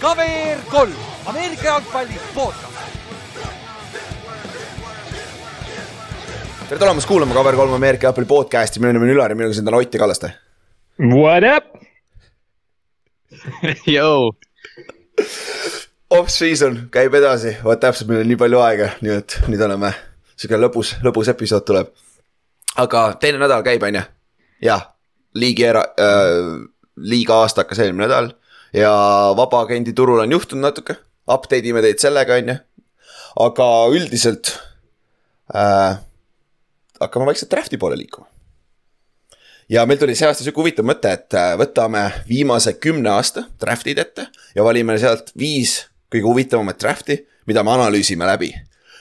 KVR kolm, Ameerika jalgpalli podcast. tere tulemast kuulama Cover kolm Ameerika jalgpalli podcast'i, minu nimi on Ülar ja minuga siin täna Ott ja Kallaste. What up? Yo. Off-season käib edasi, vot täpselt, meil on nii palju aega, nii et nüüd oleme, sihuke lõbus, lõbus episood tuleb. aga teine nädal käib, on ju? jah, liigi era- äh,, liiga aasta hakkas eelmine nädal ja vabaagendi turul on juhtunud natuke, update ime teid sellega, on ju. aga üldiselt äh, hakkame vaikselt draft'i poole liikuma. ja meil tuli see aasta sihuke huvitav mõte, et äh, võtame viimase kümne aasta draft'id ette ja valime sealt viis kõige huvitavamat draft'i, mida me analüüsime läbi.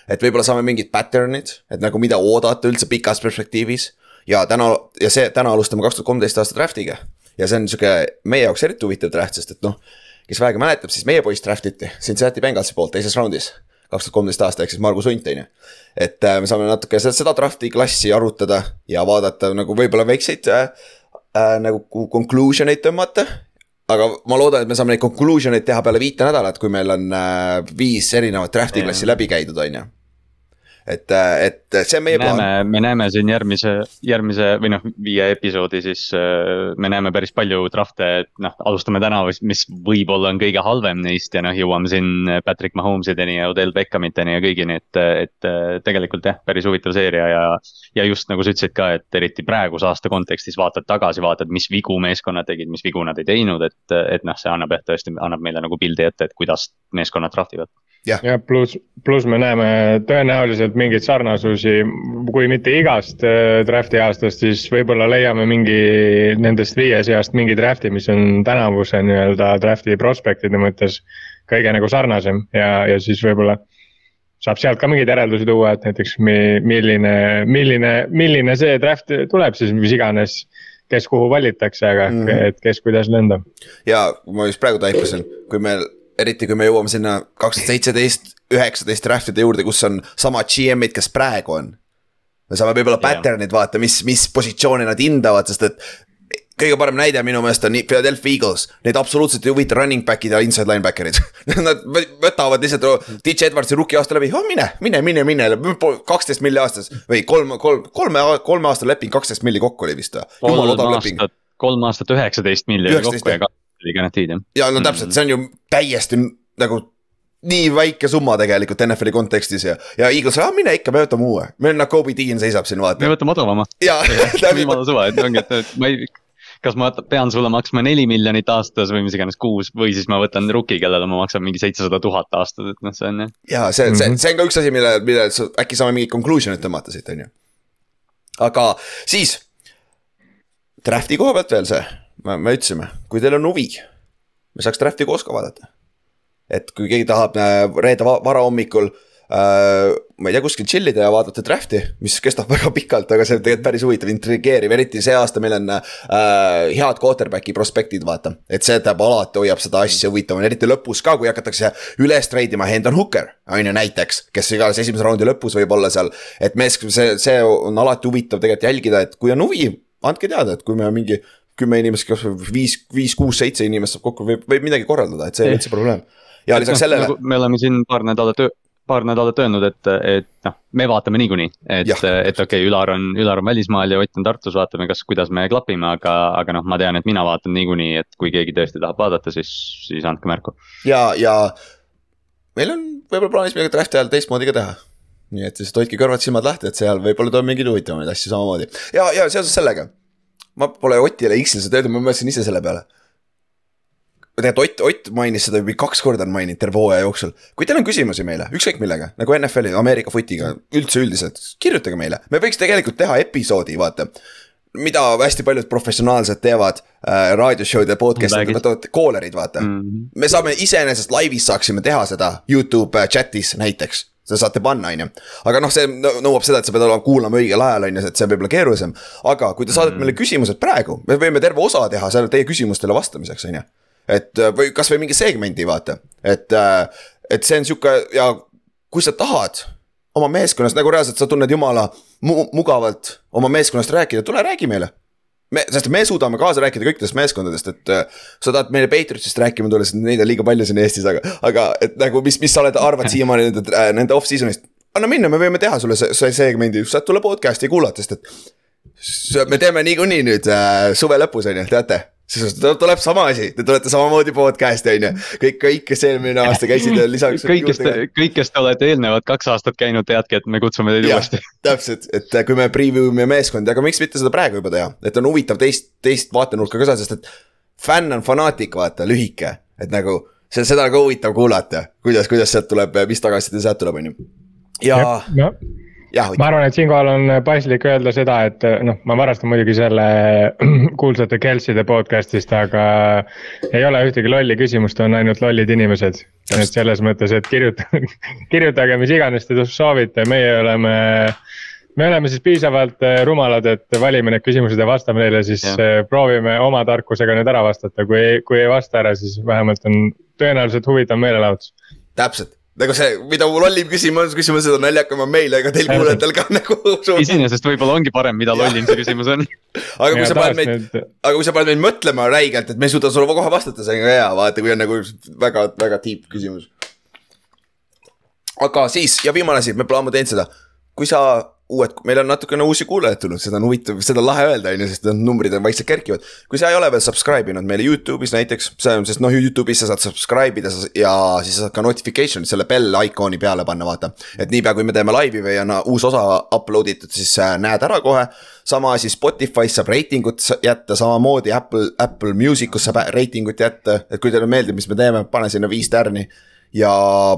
et võib-olla saame mingid pattern'id, et nagu mida oodata üldse pikas perspektiivis. Ja täna ja see, täna alustame kaks tuhat kolmteist aasta draft'iga ja see on sihuke meie jaoks eriti huvitav draft, sest et noh. kes vähegi mäletab, siis meie poiss draft iti Cincinnati Bengalsi poolt teises raundis kaks tuhat kolmteist aasta ehk siis Margus Hunt on ju. et äh, me saame natuke seda, seda draft'i klassi arutada ja vaadata nagu võib-olla väikseid äh, äh, nagu conclusion eid tõmmata. aga ma loodan, et me saame neid conclusion eid teha peale viite nädalat, kui meil on äh, viis erinevat draft'i klassi läbi käidud, on ju et, et see on meie näeme, plaan. me näeme siin järgmise, järgmise või noh, viie episoodi siis äh, me näeme päris palju draft'e, et noh, alustame täna, mis võib-olla on kõige halvem neist ja noh, jõuame siin Patrick Mahomesideni ja Odell Beckhamiteni ja kõigini, et, et tegelikult jah, päris huvitav seeria ja. ja just nagu sa ütlesid ka, et eriti praeguse aasta kontekstis vaatad tagasi, vaatad, mis vigu meeskonnad tegid, mis vigu nad ei teinud, et, et noh, see annab jah, tõesti annab meile nagu pildi ette, et kuidas meeskonnad draft ivad ja, ja pluss, pluss me näeme tõenäoliselt mingeid sarnasusi, kui mitte igast äh, draft'i aastast, siis võib-olla leiame mingi nendest viie seast mingi draft'i, mis on tänavuse nii-öelda draft'i prospektide mõttes kõige nagu sarnasem ja, ja siis võib-olla saab sealt ka mingeid järeldusi tuua, et näiteks mi, milline, milline, milline see draft tuleb siis, mis iganes kes kuhu valitakse, aga mm -hmm. et kes kuidas lendab. ja ma just praegu taipasin, kui meil eriti kui me jõuame sinna kaks tuhat seitseteist, üheksateist draft'ide juurde, kus on samad GM-id, kes praegu on. me saame võib-olla pattern'id vaata, mis, mis positsioone nad hindavad, sest et kõige parem näide minu meelest on Philadelphia Eagles, neid absoluutselt ei huvita running back'id ja inside linebacker'id Nad võtavad lihtsalt DJ Edwardsi rookie aasta läbi, oh mine, mine, mine, mine, kaksteist milli aastas või kolm, kolm, kolme, kolme aasta leping, kaksteist milli kokku oli vist või? jumala odav leping. kolm aastat üheksateist milli oli kokku ja oli garantiid jah. ja no täpselt, see on ju täiesti nagu nii väike summa tegelikult NFL-i kontekstis ja, ja Eagles, ah mine ikka, me võtame uue, meil Nakobe Dean seisab siin vaata. me võtame odavama. jumala suva, et ongi, et ma ei kas ma pean sulle maksma neli miljonit aastas või mis iganes kuus või siis ma võtan rookie, kellele ma maksan mingi seitsesada tuhat aastas, et noh, see on jah. ja see, see, see on ka üks asi, mille, mille äkki saame mingid conclusion'id tõmmata siit, on ju. aga siis. Draft'i koha pealt veel see, me ütlesime, kui teil on huvi, me saaks draft'i koos ka vaadata. et kui keegi tahab äh, reede varahommikul äh, ma ei tea, kuskil chill ida ja vaadata draft'i, mis kestab väga pikalt, aga see on tegelikult päris huvitav, intrigeeriv, eriti see aasta meil on äh, head quarterback'i prospektid, vaata. et see tähendab alati hoiab seda asja huvitavam, eriti lõpus ka, kui hakatakse üles treidima Hendon Hooker, on ju näiteks. kes iganes esimese raundi lõpus võib olla seal, et mees, see, see on alati huvitav tegelikult jälgida, et kui on huvi, andke teada, et kui me mingi kümme inimest, kas või viis, viis, kuus, seitse inimest saab kokku, võib, võib midagi korraldada, et see ei ole üldse probleem. ja lisaks no, sellele nagu. me oleme siin paar nädalat, paar nädalat öelnud, et, et noh, me vaatame niikuinii, et, et okei okay,, Ülar on, Ülar on välismaal ja Ott on Tartus, vaatame, kas, kuidas me klapime, aga, aga noh, ma tean, et mina vaatan niikuinii, et kui keegi tõesti tahab vaadata, siis, siis andke märku. ja, ja meil on võib-olla plaanis midagi draft'i ajal teistmoodi ka teha nii et lihtsalt hoidke kõrvad-silmad lahti, et seal võib-olla tuleb mingeid huvitavaid asju samamoodi ja, ja seoses sellega ma pole Otile X-il seda öelnud, ma mõtlesin ise selle peale. tegelikult Ott, Ott mainis seda juba kaks korda on maininud terve hooaja jooksul. kui teil on küsimusi meile, ükskõik millega, nagu NFL-i, Ameerika foot'iga, üldse üldiselt, kirjutage meile, me võiks tegelikult teha episoodi, vaata mida hästi paljud professionaalsed teevad äh, raadioshow'd ja podcast'id, võtavad cooler'id, vaata mm. -hmm. me saame iseenesest laivis saaksime teha seda Youtube äh, chat'is näiteks seda saate panna, on ju. aga noh, see nõuab seda, et sa pead olema, kuulama õigel ajal, on ju, et see on võib-olla keerulisem. aga kui te saadate mm. meile küsimused praegu, me võime terve osa teha seal teie küsimustele vastamiseks, on ju. et või kasvõi mingi segmendi vaata, et, äh, et see on sihuke ja kui sa tahad oma meeskonnast nagu reaalselt sa tunned jumala mu mugavalt oma meeskonnast rääkida, tule räägi meile me, sest me suudame kaasa rääkida kõikidest meeskondadest, et äh, sa tahad meile Patriotsist rääkima tulla, sest neid on liiga palju siin Eestis, aga, aga et nagu mis, mis sa oled, arvad siiamaani nende, äh, nende off-season'ist. anna minna, me võime teha sulle see, see segmendi, saad tulla podcast'i kuulata, sest et. me teeme niikuinii nüüd äh, suve lõpus on ju, teate sest tuleb sama asi, te tulete samamoodi podcast'i on ju, kõik, kõik, kes eelmine aasta käisid lisaks. kõik, kes te, kõik, kes te olete eelnevad kaks aastat käinud, teadki, et me kutsume teid uuesti. täpselt, et äh, kui me preview ime meeskondi, aga miks mitte seda praegu juba teha, et on huvitav teist, teist vaatenurka ka saada, sest et. fänn on fanaatik, vaata, lühike, et nagu see, seda on ka huvitav kuulata, kuidas, kuidas sealt tuleb, mis tagasiside sealt tuleb, on ju. ja, ja ma arvan, et siinkohal on paslik öelda seda, et noh, ma varastan muidugi selle kuulsate Kelsey'de podcast'ist, aga ei ole ühtegi lolli küsimust, on ainult lollid inimesed. et selles mõttes, et kirjutage, kirjutage, mis iganes te soovite, meie oleme me oleme siis piisavalt äh, rumalad, et valime need küsimused ja vastame neile, siis ja. Äh, proovime oma tarkusega need ära vastata, kui, kui ei vasta ära, siis vähemalt on tõenäoliselt huvitav meelelahutus. täpselt, nagu see, mida mu lollim küsimus, küsimus, seda naljakam on meil, ega teil kuulajatel ka nagu. iseenesest võib-olla ongi parem, mida lollim see küsimus on. aga kui sa paned meid aga kui sa paned meid mõtlema räigelt, et me ei suuda sulle kohe vastata, see on ka hea, vaata, kui on nagu väga, väga deep küsimus. aga siis ja viimane asi, me pole ammu teinud seda, kui sa uued, meil on natukene uusi kuulajaid tulnud, seda on huvitav, seda on lahe öelda, on ju, sest need numbrid on vaikselt kerkivad. kui sa ei ole veel subscribe inud meile Youtube'is näiteks, sest noh, Youtube'is sa saad subscribe ida ja siis sa saad ka notification'id selle bell iconi peale panna, vaata. et niipea, kui me teeme laivi või on uus osa upload itud, siis äh, näed ära kohe. sama asi Spotify's saab reitingut jätta, samamoodi Apple, Apple Music'us saab reitingut jätta, et kui teile meeldib, mis me teeme, pane sinna viis tärni ja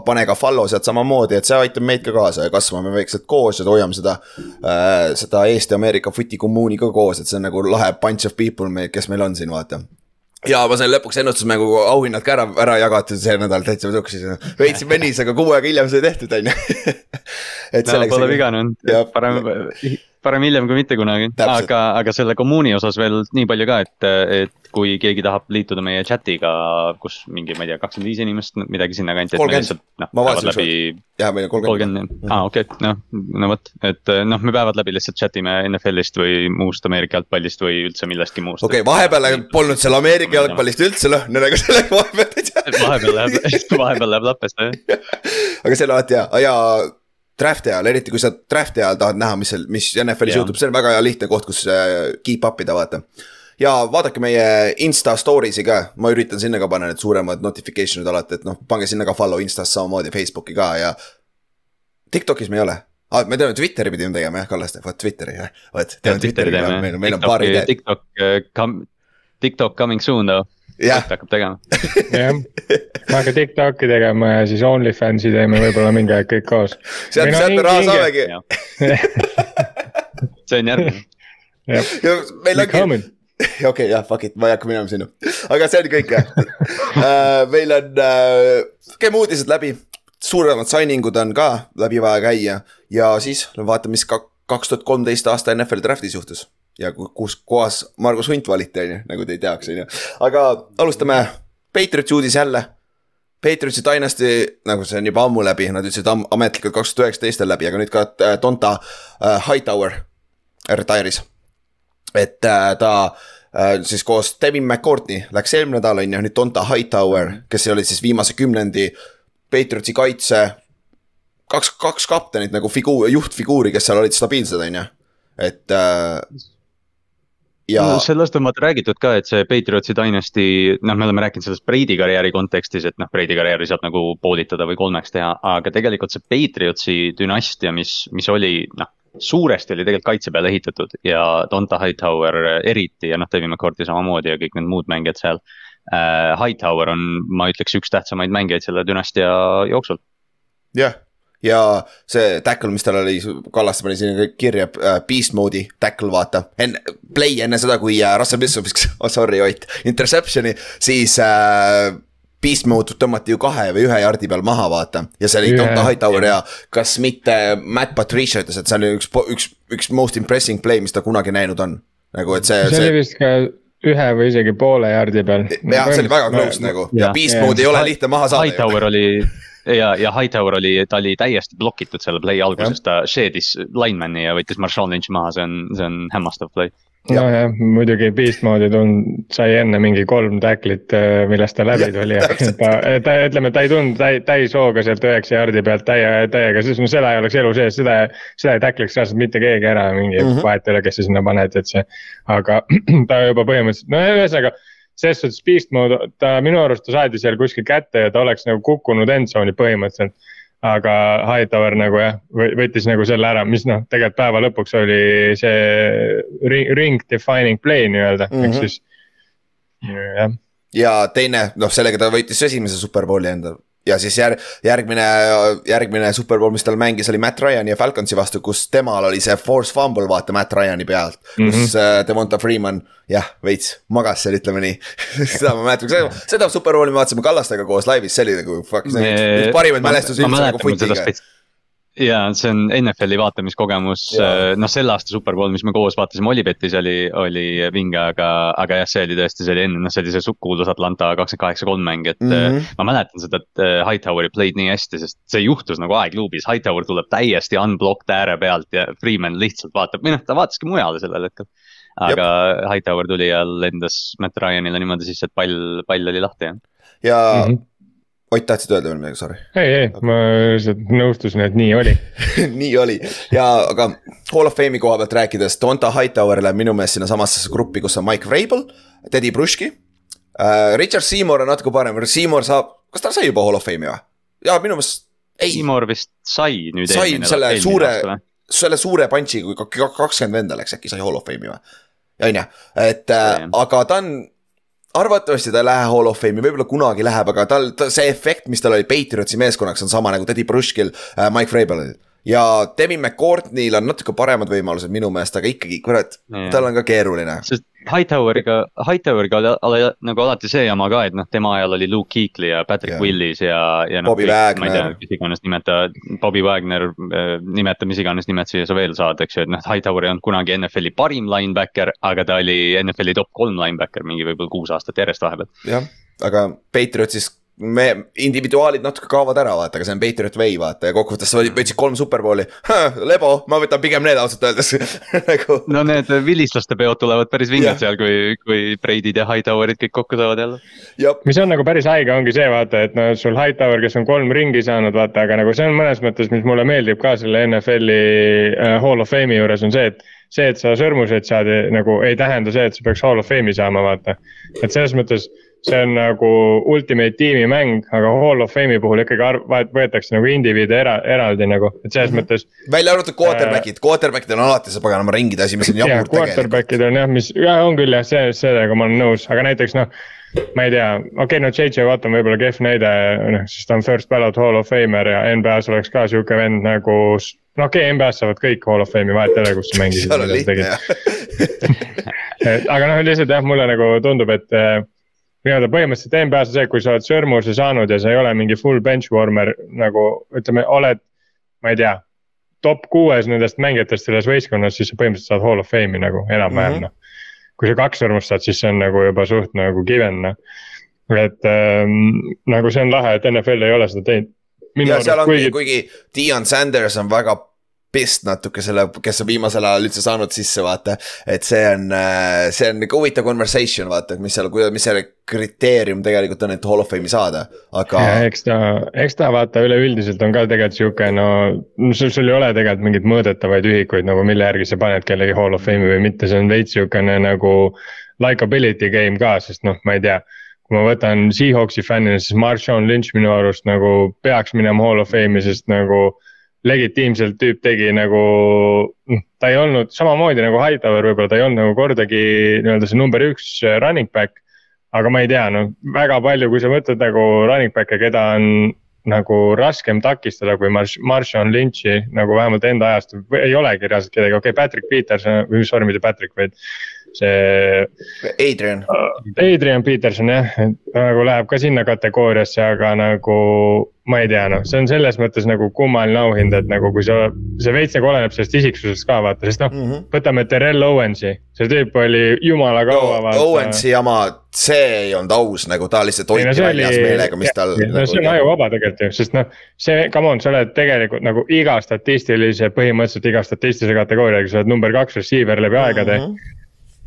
pane ka follow sealt samamoodi, et see aitab meid ka kaasa ja kasvame vaikselt koos ja hoiame seda äh,. seda Eesti-Ameerika footi kommuuni ka koos, et see on nagu lahe bunch of people, kes meil on siin, vaata ja ma sain lõpuks ennustusmängu auhinnad ka ära, ära jagatud see nädal täitsa tuksis. veits venis, aga kuu aega hiljem sai tehtud, on ju. et no, pole viga olnud, parem parem hiljem kui mitte kunagi, aga, aga selle kommuuni osas veel nii palju ka, et, et kui keegi tahab liituda meie chat'iga, kus mingi, ma ei tea, kakskümmend viis inimest, midagi sinnakanti, lihtsalt noh, päevad läbi. jah, meil on kolmkümmend. kolmkümmend, aa okei okay., noh, no vot, et noh, me päevad läbi lihtsalt chat ime NFL-ist või muust Ameerika jalgpallist või üldse millestki muust. okei okay,, vahepeal polnud seal Ameerika jalgpallist üldse lõhn, aga sellega vahepeal. vahepeal läheb, vahepeal läheb lappesse jah. aga see on alati hea, ja draft'i ajal, eriti kui sa draft'i ajal tahad näha, mis seal, mis NFL-is juhtub, see on väga hea lihtne koht, kus äh, keep up ida, vaata. ja vaadake meie insta story'si ka, ma üritan sinna ka panna need suuremad notification'id alati, et noh, pange sinna ka follow Instas samamoodi, Facebooki ka ja. Tiktokis me ei ole ah,, me teeme Twitteri pidime tegema jah, Kallaste, vot Twitteri jah, vot. meil, meil on paar ideed. TikTok, TikTok, TikTok coming soon though hakkab tegema? Jah, me hakkame TikTok'i tegema ja siis OnlyFansi teeme võib-olla mingi aeg kõik koos. sealt, sealt me raha saamegi. see on järgmine. ja meil ongi okei okay,, jah, fuck it, ma ei hakka minema sinna, aga see on kõik jah. Uh,. meil on uh,, käime uudised läbi, suuremad signing ud on ka läbi vaja käia. Ja siis vaatame, mis kaks tuhat kolmteist aasta NFL draft'is juhtus ja kus kohas Margus Hunt valiti, on ju, nagu te ei teaks, on ju. aga alustame Patriotsi uudis jälle. Patriotsi Dynasty, nagu see on juba ammu läbi, nad ütlesid am ametlikult kaks tuhat üheksateist on läbi, aga nüüd ka äh, Donta äh, Hightower retire'is. et äh, ta äh, siis koos Devin McCourtney läks eelmine nädal, on ju, nüüd Donta Hightower, kes oli siis viimase kümnendi Patriotsi kaitse kaks, kaks kaptenit nagu figuur, juhtfiguuri, kes seal olid stabiilsed, on ju, et äh, ja no,. sellest on vaata räägitud ka, et see Patriotsi Dynasty, noh, me oleme rääkinud sellest Brady karjääri kontekstis, et noh, Brady karjääri saab nagu poolitada või kolmeks teha, aga tegelikult see Patriotsi dünastia, mis, mis oli noh suuresti oli tegelikult kaitse peale ehitatud ja Donta Hightower eriti ja noh, Devin McCourty samamoodi ja kõik need muud mängijad seal uh,. Hightower on, ma ütleks, üks tähtsamaid mängijaid selle dünastia jooksul. jah yeah ja see tackle, mis tal oli, Kallaste pani sinna kirja uh,, beast mode'i tackle, vaata. enne, play enne seda, kui uh, Russell Wilson viskas, oh sorry Ott, interception'i, siis uh, Beast mode tõmmati ju kahe või ühe jardi peal maha, vaata. ja see oli Donta Hightower ja kas mitte Matt Patricia ütles, et see oli üks, üks, üks most impressive play, mis ta kunagi näinud on. nagu, et see. see oli vist ka ühe või isegi poole jardi peal. jah, see oli väga close nagu ja, ja Beast mode ei ole lihtne maha saada. Hightower oli ja, ja Hightower oli, ta oli täiesti blokitud selle play alguses, ta shed'is lineman'i ja võttis Marshall Lynch'i maha, see on, see on hämmastav play. Nojah, muidugi Beast mode'i tund-, sai enne mingi kolm tacklit, äh, millest ta läbi tuli ta, ta ütleme, ta ei tulnud täi-, täishooga sealt üheksa jaardi pealt täie, täiega, siis seda ei oleks elu sees, seda, seda ei tackliks reaalselt mitte keegi ära, mingi mm -hmm. vahet ei ole, kes sa sinna paned, et see. aga ta juba põhimõtteliselt, no ühesõnaga selles suhtes Beast mode, ta minu arust ta saadi seal kuskil kätte ja ta oleks nagu kukkunud endzone'i põhimõtteliselt aga Hightower nagu jah, võttis nagu selle ära, mis noh, tegelikult päeva lõpuks oli see ring, ring defining play nii-öelda mm, -hmm. ehk mhm. siis jah. ja teine, noh, sellega ta võitis esimese superbowli endal ja siis järg, järgmine, järgmine superbowl, mis tal mängis, oli Matt Ryan'i ja Falconsi vastu, kus temal oli see force fumble, vaata Matt Ryan'i pealt mm. -hmm. kus äh, Devonta Freeman, jah, veits magas seal, ütleme nii seda ma mäletan, seda, seda superbowli me vaatasime Kallastega koos laivis, see oli nagu fuck, see on üks parimaid mälestusi üldse nagu fotiga ja see on NFL-i vaatamiskogemus, äh, noh selle aasta superbowl, mis me koos vaatasime Olipetis oli, oli vinge, aga, aga jah, see oli tõesti, see oli enne, noh see oli see kuulus Atlanta kakskümmend kaheksa kolm mäng, et mm. -hmm. ma mäletan seda, et äh, Hightoweri play'd nii hästi, sest see juhtus nagu aegluubis, Hightower tuleb täiesti unblocked ääre pealt ja Freeman lihtsalt vaatab, või noh, ta vaataski mujale sellel hetkel. aga Jep. Hightower tuli ja lendas Matt Ryanile niimoodi sisse, et pall, pall oli lahti jah. ja mm -hmm Ott, tahtsid öelda veel midagi, sorry? ei, ei, ma lihtsalt nõustusin, et nii oli nii oli ja, aga Hall of Fame'i koha pealt rääkides, Donta Hightower läheb minu meelest sinna samasse gruppi, kus on Mike Vrabel, Teddy Brushki uh,. Richard Seymour on natuke parem, Seymour saab, kas ta sai juba Hall of Fame'i või? jaa, minu meelest. Seymour vist sai nüüd. sai selle suure, selle suure punch'i, kui kakskümmend venda läks äkki sai Hall of Fame'i või? on ju, et äh, aga ta on arvatavasti ta ei lähe Hall of Fame'i, võib-olla kunagi läheb, aga tal ta,, see efekt, mis tal oli Patriotsi meeskonnaks, on sama nagu Teddy Brushkil äh,, Mike Vrabelil. Ja Devin McCourtney'l on natuke paremad võimalused minu meelest, aga ikkagi, kurat, tal on ka keeruline. sest Hightoweriga, Hightoweriga oli, oli nagu alati see jama ka, et noh, tema ajal oli Luke Kuechly ja Patrick yeah. Willis ja, ja noh. Bobby Wagner. mis iganes nimeta, Bobby Wagner, äh, nimeta mis iganes nimetusi sa veel saad, eks ju, et noh, Hightower ei olnud kunagi NFL-i parim linebacker, aga ta oli NFL-i top kolm linebacker mingi võib-olla kuus aastat järjest vahepeal. jah, aga Patriotsis me, individuaalid natuke kaovad ära, vaata, aga see on Patriot Way, vaata ja kokkuvõttes sa võtsid kolm superbowli. lebo, ma võtan pigem need ausalt öeldes nagu. no need vilistlaste peod tulevad päris vinged seal, kui, kui Brady'd ja Hightowerid kõik kokku saavad jälle. mis on nagu päris haige, ongi see vaata, et no sul Hightower, kes on kolm ringi saanud, vaata, aga nagu see on mõnes mõttes, mis mulle meeldib ka selle NFL-i uh, Hall of Fame'i juures on see, et see, et sa sõrmuseid saad, nagu ei tähenda see, et sa peaks Hall of Fame'i saama, vaata. et selles mõttes see on nagu ultimate tiimimäng, aga Hall of Fame'i puhul ikkagi arv-, võetakse nagu indiviide era, eraldi nagu, et selles mm -hmm. mõttes. välja arvatud quarterback'id äh,, quarterback'id on alati see paganama ringide asi, mis on jabur tegelikult. Quarterback'id on jah, mis, jah on küll jah, see, sellega ma olen nõus, aga näiteks noh. ma ei tea, okei okay,, no JJ Watt on võib-olla kehv näide, noh, sest ta on first ballot Hall of Famer ja NBA-s oleks ka sihuke vend nagu. no okei okay,, NBA-s saavad kõik Hall of Fame'i, vahet ei ole, kus sa mängisid. seal on lihtne jah aga noh, lihtsalt jah, mulle nagu tundub, et äh, nii-öelda põhimõtteliselt NBA-s on see, kui sa oled sõrmuse saanud ja sa ei ole mingi full bench warmer nagu ütleme, oled, ma ei tea. top kuues nendest mängijatest selles võistkonnas, siis sa põhimõtteliselt saad hall of fame'i nagu enam-vähem mm -hmm. noh. kui sa kaks sõrmust saad, siis see on nagu juba suht nagu given noh. et ähm, nagu see on lahe, et NFL ei ole seda teinud. ja seal ongi kuigi Dion Sanders on väga pist natuke selle, kes on viimasel ajal üldse saanud sisse, vaata. et see on, äh, see on nagu huvitav conversation, vaata, et mis seal, mis selle kriteerium tegelikult on, et hall of fame'i saada, aga. eks ta, eks ta vaata üleüldiselt on ka tegelikult sihuke no, sul, sul ei ole tegelikult mingeid mõõdetavaid ühikuid nagu mille järgi sa paned kellegi hall of fame'i või mitte, see on veits sihukene nagu. Likeability game ka, sest noh, ma ei tea kui ma võtan Seahawksi fännina, siis Marshawn Lynch minu arust nagu peaks minema hall of fame'i, sest nagu legitiimselt tüüp tegi nagu, noh, ta ei olnud samamoodi nagu Hightower võib-olla, ta ei olnud nagu kordagi nii-öelda see number üks running back. aga ma ei tea, noh, väga palju, kui sa võtad nagu running back'e, keda on nagu raskem takistada kui Marsh, Marshawn Lynch'i nagu vähemalt enda ajast ei olegi reaalselt kedagi, okei okay,, Patrick Peterson või sorry, mitte Patrick, vaid see Adrian. Adrian Peterson jah, nagu läheb ka sinna kategooriasse, aga nagu ma ei tea, noh, see on selles mõttes nagu kummaline auhind, et nagu kui sa, see veits nagu oleneb sellest isiksusest ka vaata, sest noh mm -hmm., võtame Terrel Owensi, see tüüp oli jumala kaua no,. Owensi jama, see ei olnud aus, nagu ta lihtsalt hoiti no, väljas oli... meelega, mis tal. no nagu, see on ajuvaba tegelikult ju, sest noh, see, come on, sa oled tegelikult nagu iga statistilise, põhimõtteliselt iga statistilise kategooriaga, sa oled number kaks receiver läbi aegade mm. -hmm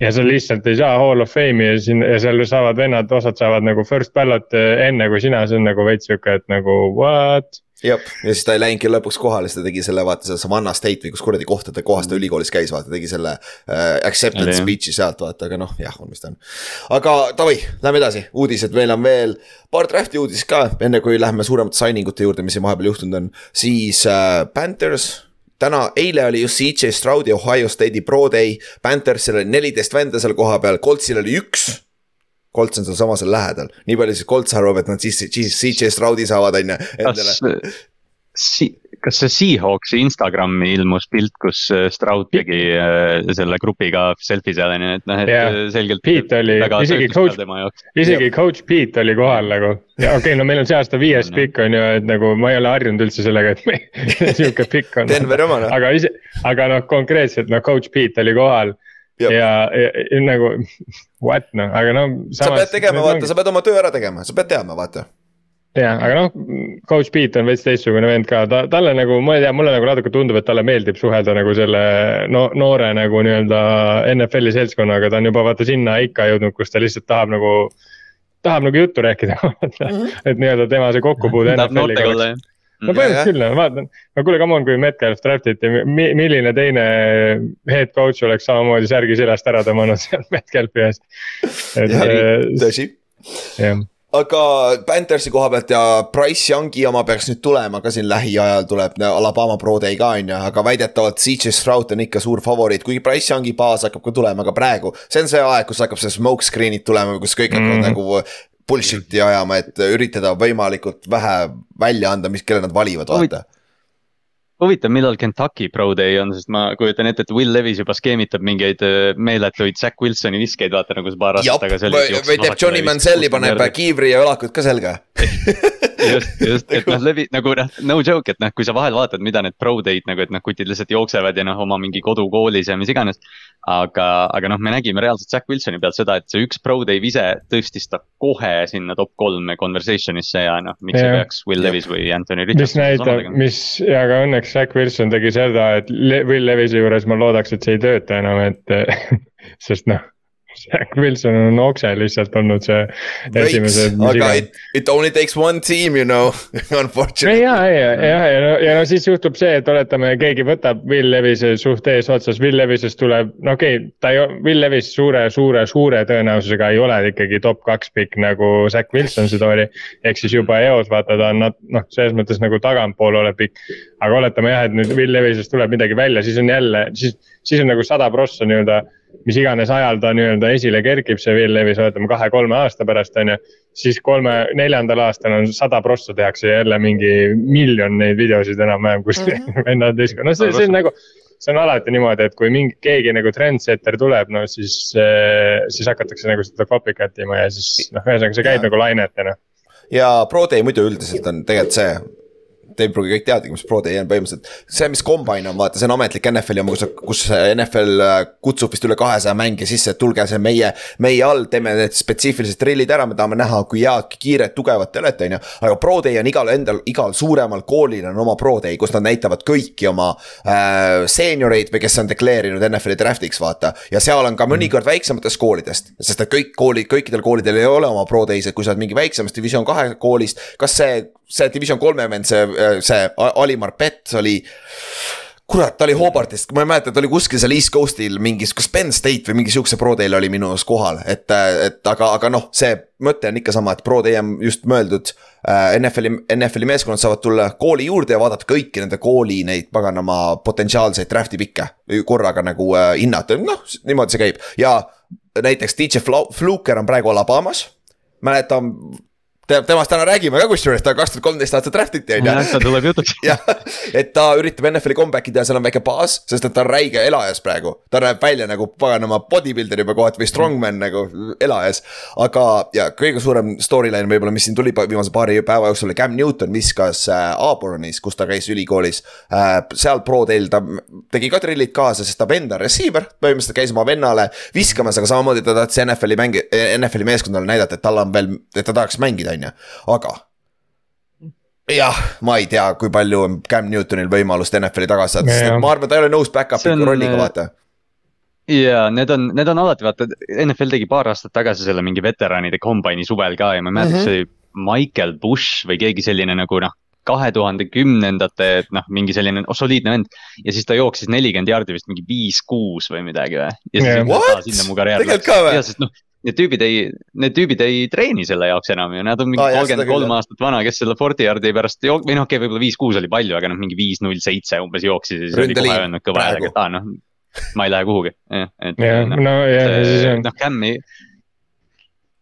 ja sa lihtsalt ei saa hall of fame'i ja siin ja seal saavad vennad, osad saavad nagu first ballot eh, enne kui sina, see on nagu veits sihuke, et nagu what? Jah, ja siis ta ei läinudki lõpuks kohale, siis ta tegi selle, vaata selle Savannah State või kus kuradi kohta ta, kohas ta ülikoolis käis, vaata, tegi selle äh, acceptance speech'i sealt, vaata, aga noh, jah, on mis ta on. aga davai, lähme edasi, uudised, meil on veel. Paar draft'i uudist ka, enne kui lähme suuremate signing ute juurde, mis siin vahepeal juhtunud on, siis äh, Panthers täna, eile oli just CJ Stroudi Ohio State'i pro day, Panthersil oli neliteist venda seal kohapeal, Coltsil oli üks. Colts on sealsamas seal lähedal, nii palju siis Colts arvab, et nad siis, siis CJ Stroudi saavad, on ju, endale. Si kas see Seahawksi Instagrami ilmus pilt, kus äh, Stroud tegi äh, selle grupiga selfie seal on ju, et noh, et yeah. Selgelt. Pete oli, isegi coach, isegi yeah. coach Pete oli kohal nagu. ja okei okay,, no meil on see aasta viies pikk on ju, et nagu ma ei ole harjunud üldse sellega, et meil sihuke pikk on. Denveri oma noh. aga ise, aga noh, konkreetselt noh, coach Pete oli kohal ja, ja, ja nagu what noh, aga no. sa pead tegema, vaata, sa pead oma töö ära tegema, sa pead teadma, vaata jah, aga noh, coach Pete on veits teistsugune vend ka, ta, talle nagu, ma ei tea, mulle nagu natuke tundub, et talle meeldib suhelda nagu selle no noore nagu nii-öelda NFL-i seltskonnaga, ta on juba vaata sinna ikka jõudnud, kus ta lihtsalt tahab nagu. tahab nagu juttu rääkida mm, -hmm. et nii-öelda tema see kokkupuude NFL-iga oleks no põhimõtteliselt küll, ma vaatan, no kuule, come on, kui Metcalf draft iti, milline teine head coach oleks samamoodi särgi seljast ära tõmmanud seal Metcalfi eest. tõsi. jah aga Panthersi koha pealt ja Price Youngi oma peaks nüüd tulema ka siin lähiajal tuleb Alabama Pro Day ka on ju, aga väidetavalt CJ Stroud on ikka suur favoriit, kuigi Price Youngi baas hakkab ka tulema ka praegu. see on see aeg, kus hakkab see smoke screen'id tulema, kus kõik hakkavad mm nagu bullshit'i ajama, et üritada võimalikult vähe välja anda, mis, kelle nad valivad, vaata huvitav, millal Kentucky Pro Day on, sest ma kujutan ette, et Will Levis juba skeemitab mingeid äh, meeletuid Zack Wilsoni viskeid, vaata nagu paar aastat tagasi oli. või teeb Johnny Manzielli, paneb kiivri ja õlakud ka selga just, just, et noh, levi nagu noh, no joke, et noh, kui sa vahel vaatad, mida need pro day'd nagu, et noh, kutid lihtsalt jooksevad ja noh, oma mingi kodukoolis ja mis iganes. aga, aga noh, me nägime reaalselt Zack Wilsoni pealt seda, et see üks pro day vise tõstis ta kohe sinna top kolme conversation'isse ja noh, miks ei peaks Will Levis või Anthony Richardson. mis näitab, mis ja aga õnneks Zack Wilson tegi seda, et Will Levisi juures ma loodaks, et see ei tööta enam, et sest noh Jack Wilson on okse lihtsalt olnud see esimese. aga it, it only takes one team, you know, unfortunately. ja, ja, ja, ja no, ja no siis juhtub see, et oletame, keegi võtab Will Levise suht eesotsas, Will Levisest tuleb, no okei okay,, ta ei, Will Levis suure, suure, suure tõenäosusega ei ole ikkagi top kaks pikk nagu Zack Wilson seda oli. ehk siis juba eos vaata, ta on noh, selles mõttes nagu tagantpool olev pikk. aga oletame jah, et nüüd Will Levisest tuleb midagi välja, siis on jälle, siis, siis on nagu sada prossa nii-öelda mis iganes ajal ta nii-öelda esile kerkib, see Will Levis, oletame kahe-kolme aasta pärast, on ju. siis kolme, neljandal aastal on sada prossa tehakse jälle mingi miljon neid videosid enam-vähem, kus mm -hmm. vennad viskavad, no see, see on nagu see on alati niimoodi, et kui mingi, keegi nagu trendsetter tuleb, no siis, siis hakatakse nagu seda copycat ima ja siis noh, ühesõnaga see käib ja. nagu lainetena. ja ProDay muidu üldiselt on tegelikult see te pruugi kõik teadagi, mis Pro Day on põhimõtteliselt. see, mis Combine on, vaata, see on ametlik NFL-i oma, kus, kus NFL äh, kutsub vist üle kahesaja mängija sisse, et tulge see meie, meie all, teeme need spetsiifilised drillid ära, me tahame näha, kui head, kiired, tugevad te olete, on ju. aga Pro Day on igal endal, igal suuremal koolil on oma Pro Day, kus nad näitavad kõiki oma äh, seenioreid või kes on deklareerinud NFL-i draft'iks, vaata. ja seal on ka mõnikord väiksematest koolidest, sest et kõik koolid, kõikidel koolidel ei ole oma Pro Day'd, et kui sa oled mingi väiksemast division kahe koolist, kas see see Division kolme vend, see, see Ali Marpet oli kurat, ta oli Hobartist, ma ei mäleta, ta oli kuskil seal East Coast'il mingis, kas Penn State või mingi sihukese Pro Day'l oli minu arust kohal, et, et aga, aga noh, see mõte on ikka sama, et Pro Day on just mõeldud äh,. NFL-i, NFL-i meeskonnad saavad tulla kooli juurde ja vaadata kõiki nende kooli neid paganama potentsiaalseid draft'i pikke. korraga nagu äh, hinnata, noh niimoodi see käib ja näiteks DJ Fluker on praegu Alabamas. mäletan temast täna räägime ka kusjuures, ta kaks tuhat kolmteist aastat draftiti on ju. jah, ta tuleb jutuks. jah, et ta üritab NFL-i comeback'i teha, seal on väike baas, sest et ta on räige elajas praegu. ta näeb välja nagu paganama bodybuilder juba kohati või strongman nagu elajas. aga, ja kõige suurem storyline võib-olla, mis siin tuli viimase paari päeva jooksul oli Cam Newton viskas äh, Auburnis, kus ta käis ülikoolis äh,. seal pro teil ta tegi ka trillid kaasa, sest ta vend on receiver, põhimõtteliselt käis oma vennale viskamas, aga samamoodi ta tahtis NFL-i mängi-, NFL-i meeskonnale näidata, et tal on veel, et ta tahaks mängida, on ju, aga jah, ma ei tea, kui palju on Cam Newtonil võimalust NFL-i tagasi saada, sest ma arvan, ta ei ole nõus back-up'i rolliga, vaata ja need on, need on alati vaata, NFL tegi paar aastat tagasi selle mingi veteranide kombaini suvel ka ja ma ei mäleta mm, -hmm. see oli Michael Bush või keegi selline nagu noh. kahe tuhande kümnendate, noh, mingi selline oh, soliidne vend ja siis ta jooksis nelikümmend jaardi vist mingi viis-kuus või midagi või. ja siis yeah. sinna mu karjäär läks. ja sest noh need tüübid ei, need tüübid ei treeni selle jaoks enam ju, nad on mingi kolmkümmend kolm aastat vana, kes selle Fordi Yardi pärast jook-, või noh, okei okay,, võib-olla viis-kuus oli palju, aga noh, mingi viis, null, seitse umbes jooksis ja siis oli kohe öelnud kõva häälega, et aa noh, ma ei lähe kuhugi. et ja, noh, no, on. noh, Cam'i,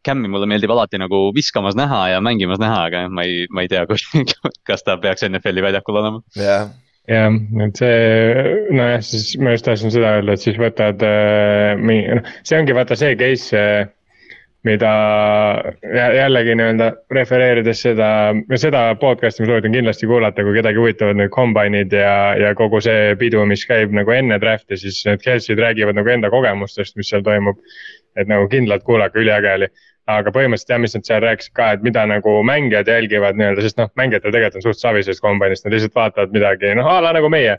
Cam'i mulle meeldib alati nagu viskamas näha ja mängimas näha, aga ma ei, ma ei tea, kas ta peaks NFL-i väljakul olema. jah jah, et see, nojah, siis ma just tahtsin seda öelda, et siis võtad äh, mingi, noh, see ongi vaata see case äh,, mida jällegi nii-öelda refereerides seda, seda podcast'i ma soovitan kindlasti kuulata, kui kedagi huvitavad need kombainid ja, ja kogu see pidu, mis käib nagu enne draft'i, siis need Kelsey'd räägivad nagu enda kogemustest, mis seal toimub. et nagu kindlalt kuulake, üliäge oli aga põhimõtteliselt jah, mis nad seal rääkisid ka, et mida nagu mängijad jälgivad nii-öelda, sest noh, mängijatel tegelikult on suht savi sellest kombainist, nad lihtsalt vaatavad midagi, noh a la nagu meie.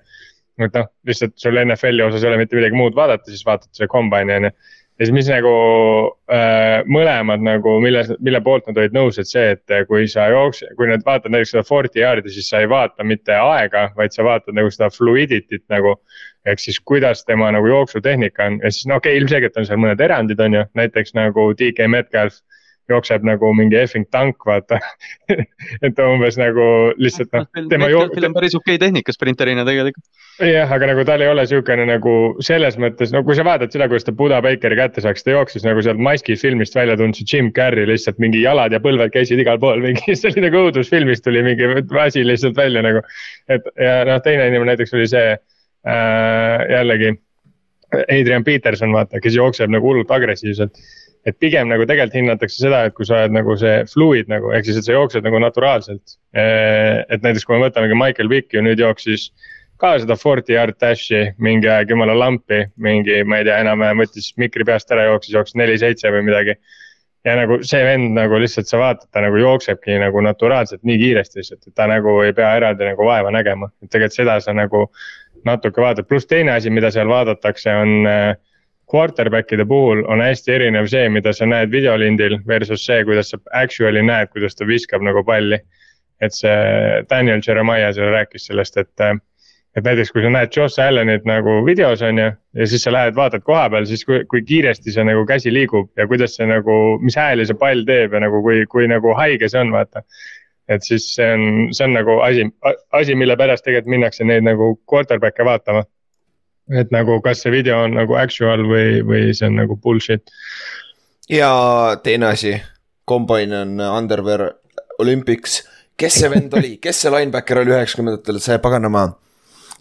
et noh, lihtsalt sul NFL-i osas ei ole mitte midagi muud vaadata, siis vaatad selle kombaini on ju ja siis, mis nagu äh, mõlemad nagu, mille, mille poolt nad olid nõus, et see, et kui sa jookse-, kui nad vaatavad näiteks seda forty yard'i, siis sa ei vaata mitte aega, vaid sa vaatad nagu seda fluidity't nagu. Ehk siis, kuidas tema nagu jooksutehnika on ja siis no okei okay,, ilmselgelt on seal mõned erandid, on ju, näiteks nagu DK Metcalf jookseb nagu mingi effing tank, vaata et umbes nagu lihtsalt noh. Metcalfil on päris okei okay tehnika sprinterina tegelikult. jah, aga nagu tal ei ole sihukene nagu selles mõttes, no kui sa vaatad seda, kuidas ta Buda Bakeri kätte saaks, ta jooksis nagu sealt Maski filmist välja see Jim Carrey lihtsalt mingi jalad ja põlved käisid igal pool mingi, see oli nagu õudusfilmist tuli mingi asi lihtsalt välja nagu. et ja noh, teine inimene näiteks oli see jällegi. Adrian Peterson, vaata, kes jookseb nagu hullult agressiivselt et pigem nagu tegelikult hinnatakse seda, et kui sa oled nagu see fluid nagu, ehk siis, et sa jooksed nagu naturaalselt. Eh, et näiteks, kui me võtamegi Michael Vick ju nüüd jooksis ka seda forty yard dash'i mingi aeg jumala lampi, mingi, ma ei tea, enam-vähem võttis mikri peast ära, jooksis, jooksis neli-seitse või midagi. ja nagu see vend nagu lihtsalt sa vaatad, ta nagu jooksebki nagu naturaalselt nii kiiresti lihtsalt, et ta nagu ei pea eraldi nagu vaeva nägema, et tegelikult seda sa nagu natuke vaatad, pluss teine asi, mida seal vaadatakse, on äh, quarterback'ide puhul on hästi erinev see, mida sa näed videolindil versus see, kuidas sa actually näed, kuidas ta viskab nagu palli. et see Daniel Jeremiah seal rääkis sellest, et, et näiteks kui sa näed Josh Allanit nagu videos on ju. ja siis sa lähed vaatad koha peal, siis kui, kui kiiresti see nagu käsi liigub ja kuidas see nagu, mis hääli see pall teeb ja nagu kui, kui nagu haige see on, vaata et siis see on, see on nagu asi, asi, mille pärast tegelikult minnakse neid nagu quarterback'e vaatama. Et nagu, kas see video on nagu actual või, või see on nagu bullshit. ja teine asi, Combine on Underwear Olympics, kes see vend oli, kes see linebacker oli üheksakümnendatel, see paganama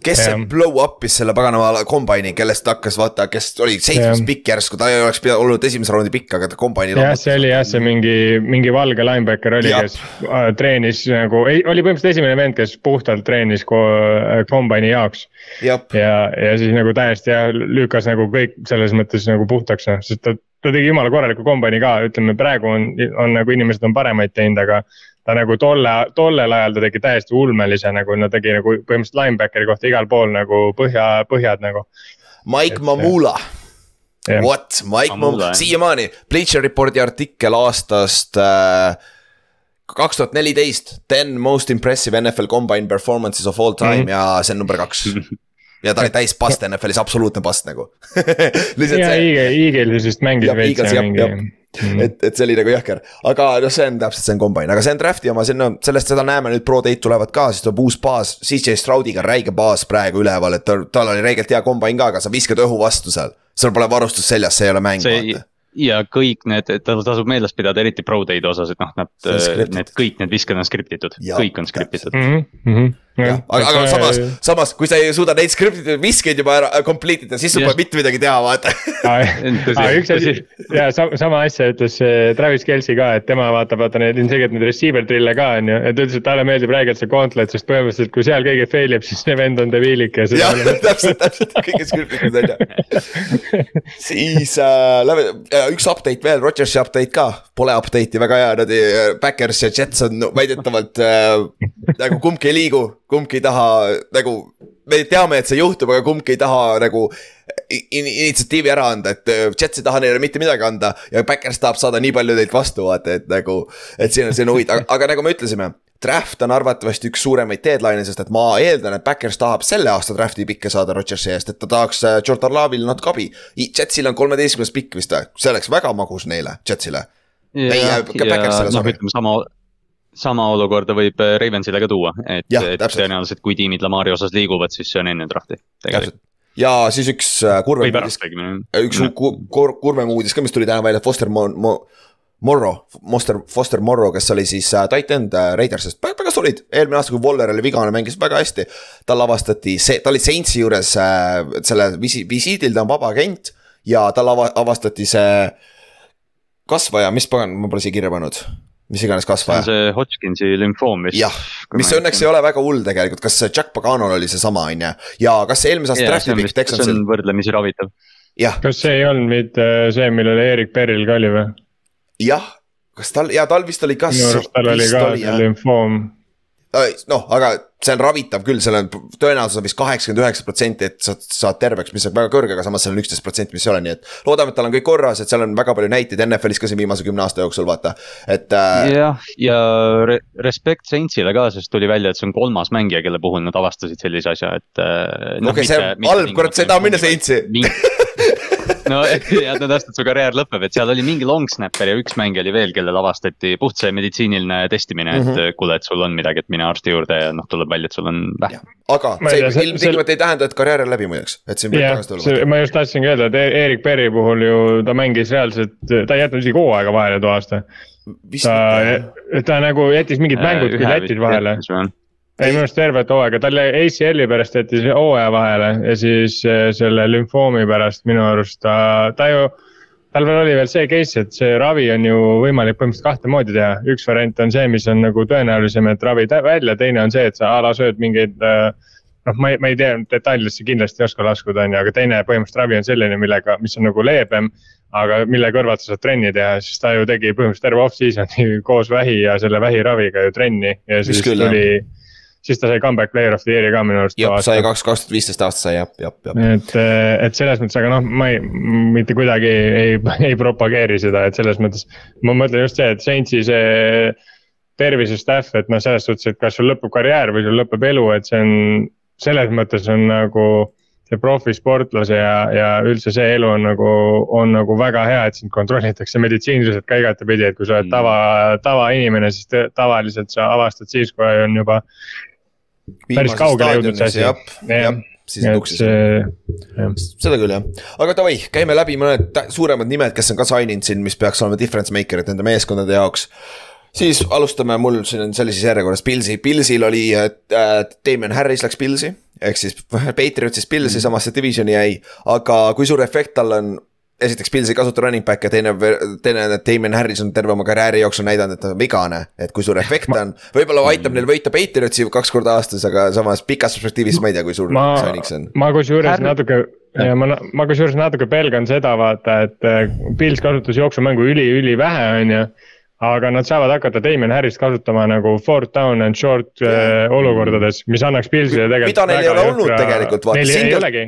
kes see blow up'is selle paganama kombaini, kellest hakkas vaata, kes oli seitsmes pikk järsku, ta ei oleks pidanud olnud esimese raundi pikk, aga ta kombaini. jah, see oli jah, see mingi, mingi valge linebacker oli, kes äh, treenis nagu, oli põhimõtteliselt esimene vend, kes puhtalt treenis äh, kombaini jaoks. ja, ja siis nagu täiesti jah, lükkas nagu kõik selles mõttes nagu puhtaks, noh, sest ta, ta tegi jumala korraliku kombaini ka, ütleme praegu on, on nagu inimesed on paremaid teinud, aga ta nagu tolle, tollel ajal ta tegi täiesti ulmelise nagu, no tegi nagu põhimõtteliselt linebackeri kohta igal pool nagu põhja, põhjad nagu. Mike et, Mamula. What, Mike Mamula, siiamaani Bleacher Reporti artikkel aastast äh, kaks tuhat neliteist, ten most impressive NFL combine performances of all time mm -hmm. ja see on number kaks ja ta oli täis past NFL-is, absoluutne past nagu lihtsalt see. Eagle'isest mängis veits ja mingi Mm -hmm. et, et see oli nagu jõhker, aga noh, see on täpselt, see on combine, aga see on draft'i oma, see on no,, sellest seda näeme nüüd pro date tulevad ka, siis tuleb uus baas. CJ Stroudiga räige baas praegu üleval, et tal, tal oli räigelt hea combine ka, aga sa viskad õhu vastu seal. sul pole varustus seljas, see ei ole mäng, vaata ja kõik need, tasub meeles pidada, eriti Pro Day'de osas, et noh, nad, need kõik need visked on script itud, kõik on script itud mm. -hmm jah, aga, aga samas, samas kui sa ei suuda neid script'itud viskeid juba ära complete ida, siis sul pole mitte midagi teha, vaata. üks asi ja sama, sama asja ütles Travis Kelci ka, et tema vaatab, vaata neid ilmselgelt neid receiver drill'e ka on ju, et ta ütles, et talle meeldib räigelt see gauntlet, sest põhimõtteliselt, kui seal keegi fail ib, siis see vend on debiilik ja. jah, täpselt, täpselt, kõik on script'itud on ju. siis äh, lähme äh,, üks update veel, Rodgersi update ka, pole update'i, väga hea, nad, Backers ja Jets on väidetavalt äh, nagu kumbki ei liigu kumbki ei taha nagu, me teame, et see juhtub, aga kumbki ei taha nagu in, initsiatiivi ära anda, et äh, Jets ei taha neile mitte midagi anda ja Backers tahab saada nii palju teilt vastu, vaata, et nagu. et siin on, on huvitav, aga nagu me ütlesime, draft on arvatavasti üks suuremaid deadline'e, sest et ma eeldan, et Backers tahab selle aasta draft'i pikke saada Rodgersi eest, et ta tahaks äh, Jordan Love'il natuke abi. Jetsil on kolmeteistkümnes pikk vist või, see oleks väga magus neile, Jetsile. ja, ja noh, ütleme sama sama olukorda võib äh, Ravensile ka tuua, et, et tõenäoliselt kui tiimid Lamari osas liiguvad, siis see on enne tegelikult. Ja siis üks äh, kurvem uudis, üks kur, kurvem uudis ka, mis tuli täna välja, Foster Mo-, Mo-, Morrow, Foster, Foster Morrow, kes oli siis äh, tight end äh, Raidersist, väga, väga solid, eelmine aasta, kui Waller oli vigane, mängis väga hästi. tal avastati see, ta oli Saintsi juures äh, selle visi-, visiidil, ta on vaba agent ja tal ava-, avastati see kasvaja, mis pagan, ma pole siia kirja pannud mis iganes kasvaja. see on see Hodgkinsi lümfoom vist. jah, mis õnneks ei ole väga hull tegelikult, kas Jack Paganol oli seesama, on ju, ja kas eelmise aasta draft'i pikk Texansil. see on võrdlemisi ravitav. kas see ei olnud mitte see, millele Erik Perril ka oli või? jah, kas tal, ja tal vist oli ka. minu arust tal oli ka see lümfoom noh, aga see on ravitav küll, seal on tõenäosus on vist kaheksakümmend üheksa protsenti, et sa saad terveks, mis on väga kõrge, aga samas seal on üksteist protsenti, mis ei ole, nii et. loodame, et tal on kõik korras, et seal on väga palju näiteid NFL-is ka siin viimase kümne aasta jooksul, vaata, et äh.... jah, ja re respekt Saintsile ka, sest tuli välja, et see on kolmas mängija, kelle puhul nad avastasid sellise asja, et äh,. no okei see halb, kurat, taha minna Saintsi no ja täpselt, su karjäär lõpeb, et seal oli mingi long snapper ja üks mängija oli veel, kellel avastati puht see meditsiiniline testimine mm, -hmm. et kuule, et sul on midagi, et mine arsti juurde ja noh, tuleb välja, et sul on vähk. aga see ilmtingimata ei tähenda, et karjäär on läbi muideks, et siin võib tagasi tulla. ma just tahtsingi öelda, et e- Erik Berri puhul ju ta mängis reaalselt, ta ei jätnud isegi hooaega vahele too aasta. ta, ta nagu jättis mingid mängud küll jättis vahele ei minu arust tervet hooaega, talle ACL-i pärast jättis hooaja vahele ja siis äh, selle lümfoomi pärast minu arust ta, ta ju. tal veel oli veel see case, et see ravi on ju võimalik põhimõtteliselt kahte moodi teha, üks variant on see, mis on nagu tõenäolisem, et ravid välja, teine on see, et sa a la sööd mingeid äh, noh, ma ei, ma ei tea detailidesse kindlasti ei oska laskuda, on ju, aga teine põhimõtteliselt ravi on selline, millega, mis on nagu leebem. aga mille kõrvalt sa saad trenni teha, siis ta ju tegi põhimõtteliselt terve off-season'i koos vähi ja selle vähiraviga ju trenni ja siis tuli jah siis ta sai comeback player of the year'i ka minu arust. jah, sai kaks, kaks tuhat viisteist aastat sai jah, jah, jah. et, et selles mõttes, aga noh, ma ei, mitte kuidagi ei, ei propageeri seda, et selles mõttes. ma mõtlen just see, et Saintsi see tervise staff, et noh, selles suhtes, et kas sul lõpeb karjäär või sul lõpeb elu, et see on. selles mõttes on nagu see profisportlase ja, ja üldse see elu on nagu, on nagu väga hea, et sind kontrollitakse meditsiiniliselt ka igatepidi, et kui sa oled mm. tava, tavainimene, siis tavaliselt sa avastad siis, kui on juba päris kaugele jõudnud see asi. jah, siis tuksis. seda küll jah, aga davai, käime läbi mõned suuremad nimed, kes on ka sign inud siin, mis peaks olema difference maker'id nende meeskondade jaoks siis alustame, mul siin on sellises järjekorras Pilsi, Pilsil oli äh,, Damien Harris läks Pilsi. ehk siis Patriotsist Pilsi mm. samasse divisioni jäi, aga kui suur efekt tal on esiteks Pils ei kasuta running back'e, teine, teine, et Damien Harris on terve oma karjääri jooksul näidanud, et ta on vigane. et kui suur efekt on, võib-olla aitab neil võita Patriotsi kaks korda aastas, aga samas pikas perspektiivis ma ei tea, kui suur signing see on. ma kusjuures natuke ja ma, ma kusjuures natuke pelgan seda vaata, et Pils kasutas jooksumängu üli-ülivähe, on ju aga nad saavad hakata Damien Harrist kasutama nagu fourth down and short yeah. äh, olukordades, mis annaks Pilsile tegelikult. mida neil ei ole olnud tegelikult, vaata. Neil ei olegi.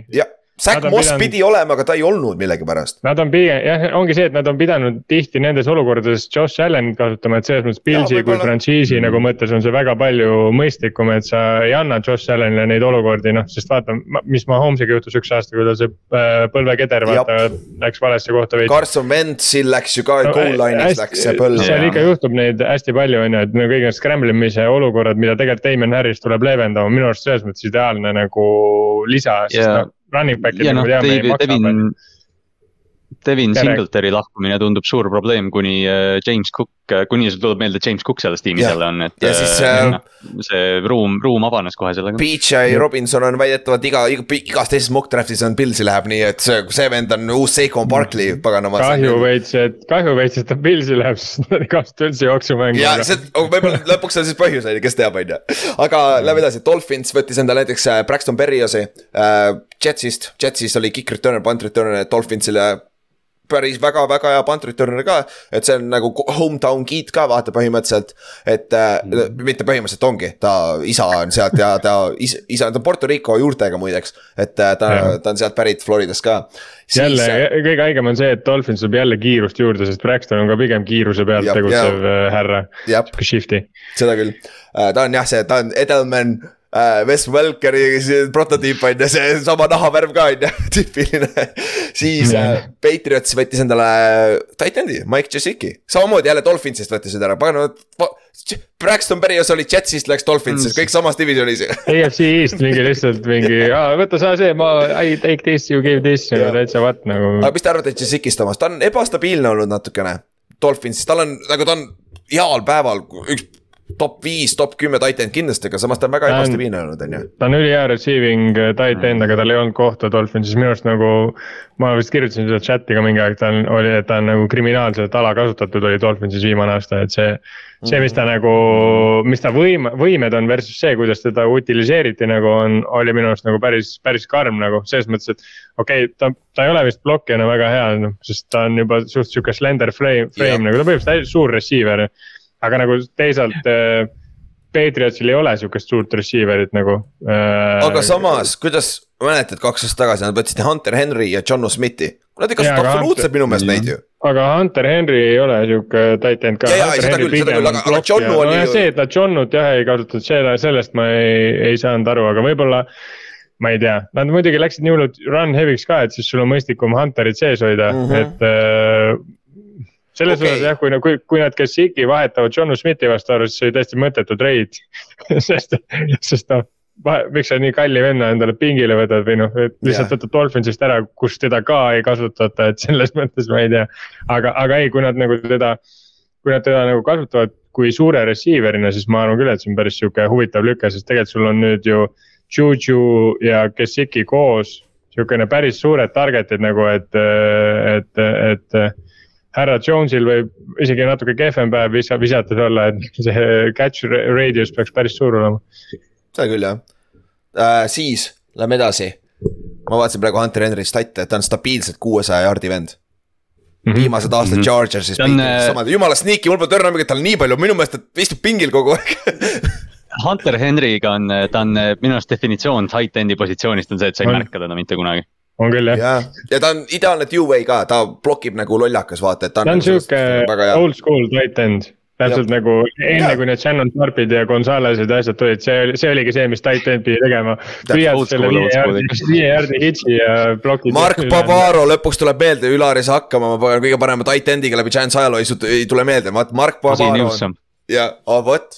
Zack Moss pidanud... pidi olema, aga ta ei olnud millegipärast. Nad on pigem, jah, ongi see, et nad on pidanud tihti nendes olukordades Josh Allan'it kasutama, et selles mõttes Pilsi kui frantsiisi nagu mõttes on see väga palju mõistlikum, et sa ei anna Josh Allan'ile neid olukordi, noh, sest vaata, mis Mahomes'iga juhtus üks aasta, kui tal see äh, põlvekeder vaata läks valesse kohta veidi. Carson Wentzil läks ju ka no, goal line'is läks see põlv. seal ikka juhtub neid hästi palju, on ju, et kõik need scramble imise olukorrad, mida tegelikult Damon Harris tuleb leevendama, minu arust selles mõttes ideaalne nagu lisa, sest yeah. noh running back'i nagu no, teame David, ei maksa Devin, Devin Tere. Singletary lahkumine tundub suur probleem, kuni äh, James Cook, kuni sul tuleb meelde, James Cook selles tiimis jälle on, et Ja siis, äh, äh, see ruum, ruum avanes kohe sellega. PJ Robinson on väidetavalt iga, iga, igas teises mock draft'is on Pilsi läheb nii, et see, see vend on uus Seiko Barkley, paganama. kahju veits, et kahju veits, et ta Pilsi läheb, sest nad ei kasuta üldse jooksumängu. ja see, võib-olla lõpuks on siis põhjus on ju, kes teab, on ju. aga lähme edasi, Dolphins võttis endale näiteks äh, Braxton Berriosi äh, Jetsist, Jetsis oli kick returner, punt returner, Dolphinsile päris väga-väga hea punt returner ka, et see on nagu hometown kid ka vaata põhimõtteliselt. et mm. mitte põhimõtteliselt ongi, ta isa on sealt ja ta isa, isa, ta on Puerto Rico juurtega muideks. et äh, ta ta on sealt pärit Floridast ka. jälle äh, kõige haigem on see, et Dolphins saab jälle kiirust juurde, sest Braxton on ka pigem kiiruse pealt tegutsev härra, sihuke shifty. seda küll, ta on jah, see, ta on Edelman Wes Welkeri prototüüp on ju, see sama nahavärv ka on ju, tüüpiline. siis äh, Patriots võttis endale titan'i, Mike Jasicki, samamoodi jälle Dolphinsist võttis nüüd ära, pagan, Braxton Berrios oli Jetsist, läks Dolphinsist, kõik samas divisionis. AFC East mingi lihtsalt mingi, võta sa see, ma I take this, you give this Jah. täitsa what nagu. aga mis te arvate Jasicist, Toomas, ta on ebastabiilne olnud natukene. Dolphinsis, tal on nagu ta on heal päeval üks top viis, top kümme titan kindlasti, aga samas ta on väga Ta on- ebastabiilne olnud, on ju. ta on ülihea receiving äh, tight end, aga tal ei olnud kohta Dolphinsis, minu arust nagu. ma vist kirjutasin seda chat'i ka mingi aeg, ta on, oli, et ta on nagu kriminaalselt alakasutatud oli Dolphinsis viimane aasta, et see. see, mis ta nagu, mis ta võim-, võimed on versus see, kuidas teda utiliseeriti nagu on, oli minu arust nagu päris, päris karm nagu selles mõttes, et. okei okay,, ta, ta ei ole vist blokkijana väga hea, noh, sest ta on juba suht sihuke slender frame, frame nagu ta põhimõtteliselt suur receiver. Aga nagu teisalt äh, Patriotsil ei ole sihukest suurt receiver'it nagu äh,. aga samas, kuidas, mäletad kaks aastat tagasi nad võtsid Hunter Henry ja John Smithi. Nad ei kasuta absoluutselt Hunter- minu meelest neid ju. aga Hunter Henry ei ole sihuke tight end ka. See, et nad Johnnut jah ei kasutanud, selle, sellest ma ei, ei saanud aru, aga võib-olla. ma ei tea, nad muidugi läksid nii hullult run heavy'ks ka, et siis sul on mõistlikum Hunterit sees hoida mm. -hmm. et äh,. Selles okay. osas jah, kui, kui, kui nad Kesiki vahetavad Johnu Smithi vastu arvesse, see oli täiesti mõttetu trade sest, sest noh miks sa nii kalli venna endale pingile võtad või noh, et lihtsalt Jah. võtad Dolphinsist ära, kus teda ka ei kasutata, et selles mõttes ma ei tea. aga, aga ei, kui nad nagu teda, kui nad teda nagu kasutavad kui suure receiver'ina, siis ma arvan küll, et see on päris sihuke huvitav lüke, sest tegelikult sul on nüüd ju. Juju ja Kesiki koos, sihukene päris suured target'id nagu, et, et, et. Härra Jones'il võib isegi natuke kehvem päev visa-, visates olla, et see catch radius peaks päris suur olema. seda küll jah äh,. siis lähme edasi. ma vaatasin praegu Hunter Henry stat'e, ta on stabiilselt kuuesaja jaardi vend. viimased aastad mm -hmm. Chargersis on, mm, äh, -hmm. jumala sneaky, mul pole tõrnamegi, et tal nii palju, minu meelest ta istub pingil kogu aeg. Hunter Henry'ga on, ta on äh, minu arust definitsioon tight end'i positsioonist on see, et sa ei On. märka teda mitte kunagi. On küll jah. jah, ja ta on ideaalne two-way ka, ta blokib nagu lollakas, vaata, et ta on. ta on sihuke väga hea. old school tight end. täpselt Jah. nagu enne kui need Shannon Sharpid ja Gonzalez'id ja asjad tulid, see oli, see oligi see, mis tight end pidi tegema. püüad selle viie jaardi hitsi ja plokid. Mark. Bavaro lõpuks tuleb meelde, Ülar ei saa hakkama, ma panen kõige parema tight end'iga läbi Chance ajaloo ei, tule meelde, vaat Mark Bavaro. nõussam. ja oh, vot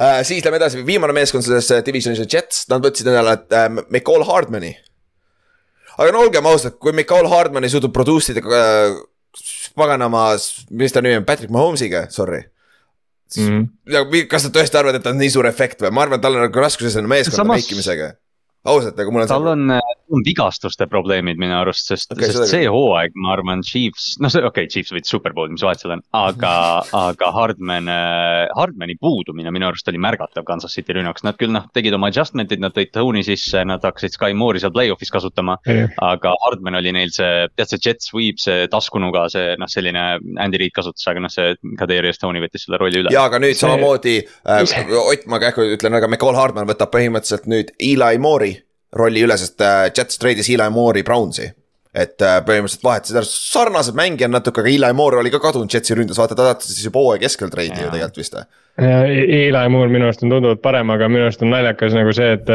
äh,. siis lähme edasi, viimane meeskond selles divisionis on Jets, nad võtsid endale äh, McCall Hardmani. Aga no olgem ausad, kui McCall Hardman ei suutnud produce ida äh, paganama, mis ta nimi on, Patrick Mahomes'iga, sorry. Ja mi- kas sa tõesti arvad, et ta on nii suur efekt või, ma arvan, et tal on nagu raskuses on meeskonna Samas- meikimisega. ausalt, nagu mul on tal on äh, on vigastuste probleemid minu arust, sest okay,, sest see hooaeg, ma arvan, Chiefs, noh, see okei okay,, Chiefs võitis superbowli, mis vahet seal on, aga, aga Hardman, Hardmani puudumine minu arust oli märgatav Kansas City rünnakus, nad küll noh, tegid oma adjustment'id, nad tõid Tony sisse, nad hakkasid Sky Moore'i seal play-off'is kasutama. aga Hardman oli neil see, tead see Jet Sweep, see taskunuga, see noh, selline Andy Reid kasutas, aga noh, see Kadri Tony võttis selle rolli üle. ja aga nüüd See- samamoodi äh, Ott, ma kähku ütlen, aga McCall Hardman võtab põhimõtteliselt nüüd Eli Moore'i rolli üle, sest äh, Jets treidis Eli Moore'i Brownsi. et äh, põhimõtteliselt vahetasid ära, sarnased mängijad natuke, aga Eli Moore oli ka kadunud Jetsi ründes, vaata ta tahtis siis juba hooaja keskel treidi ju tegelikult vist või? Eli Moore minu arust on tunduvalt parem, aga minu arust on naljakas nagu see, et.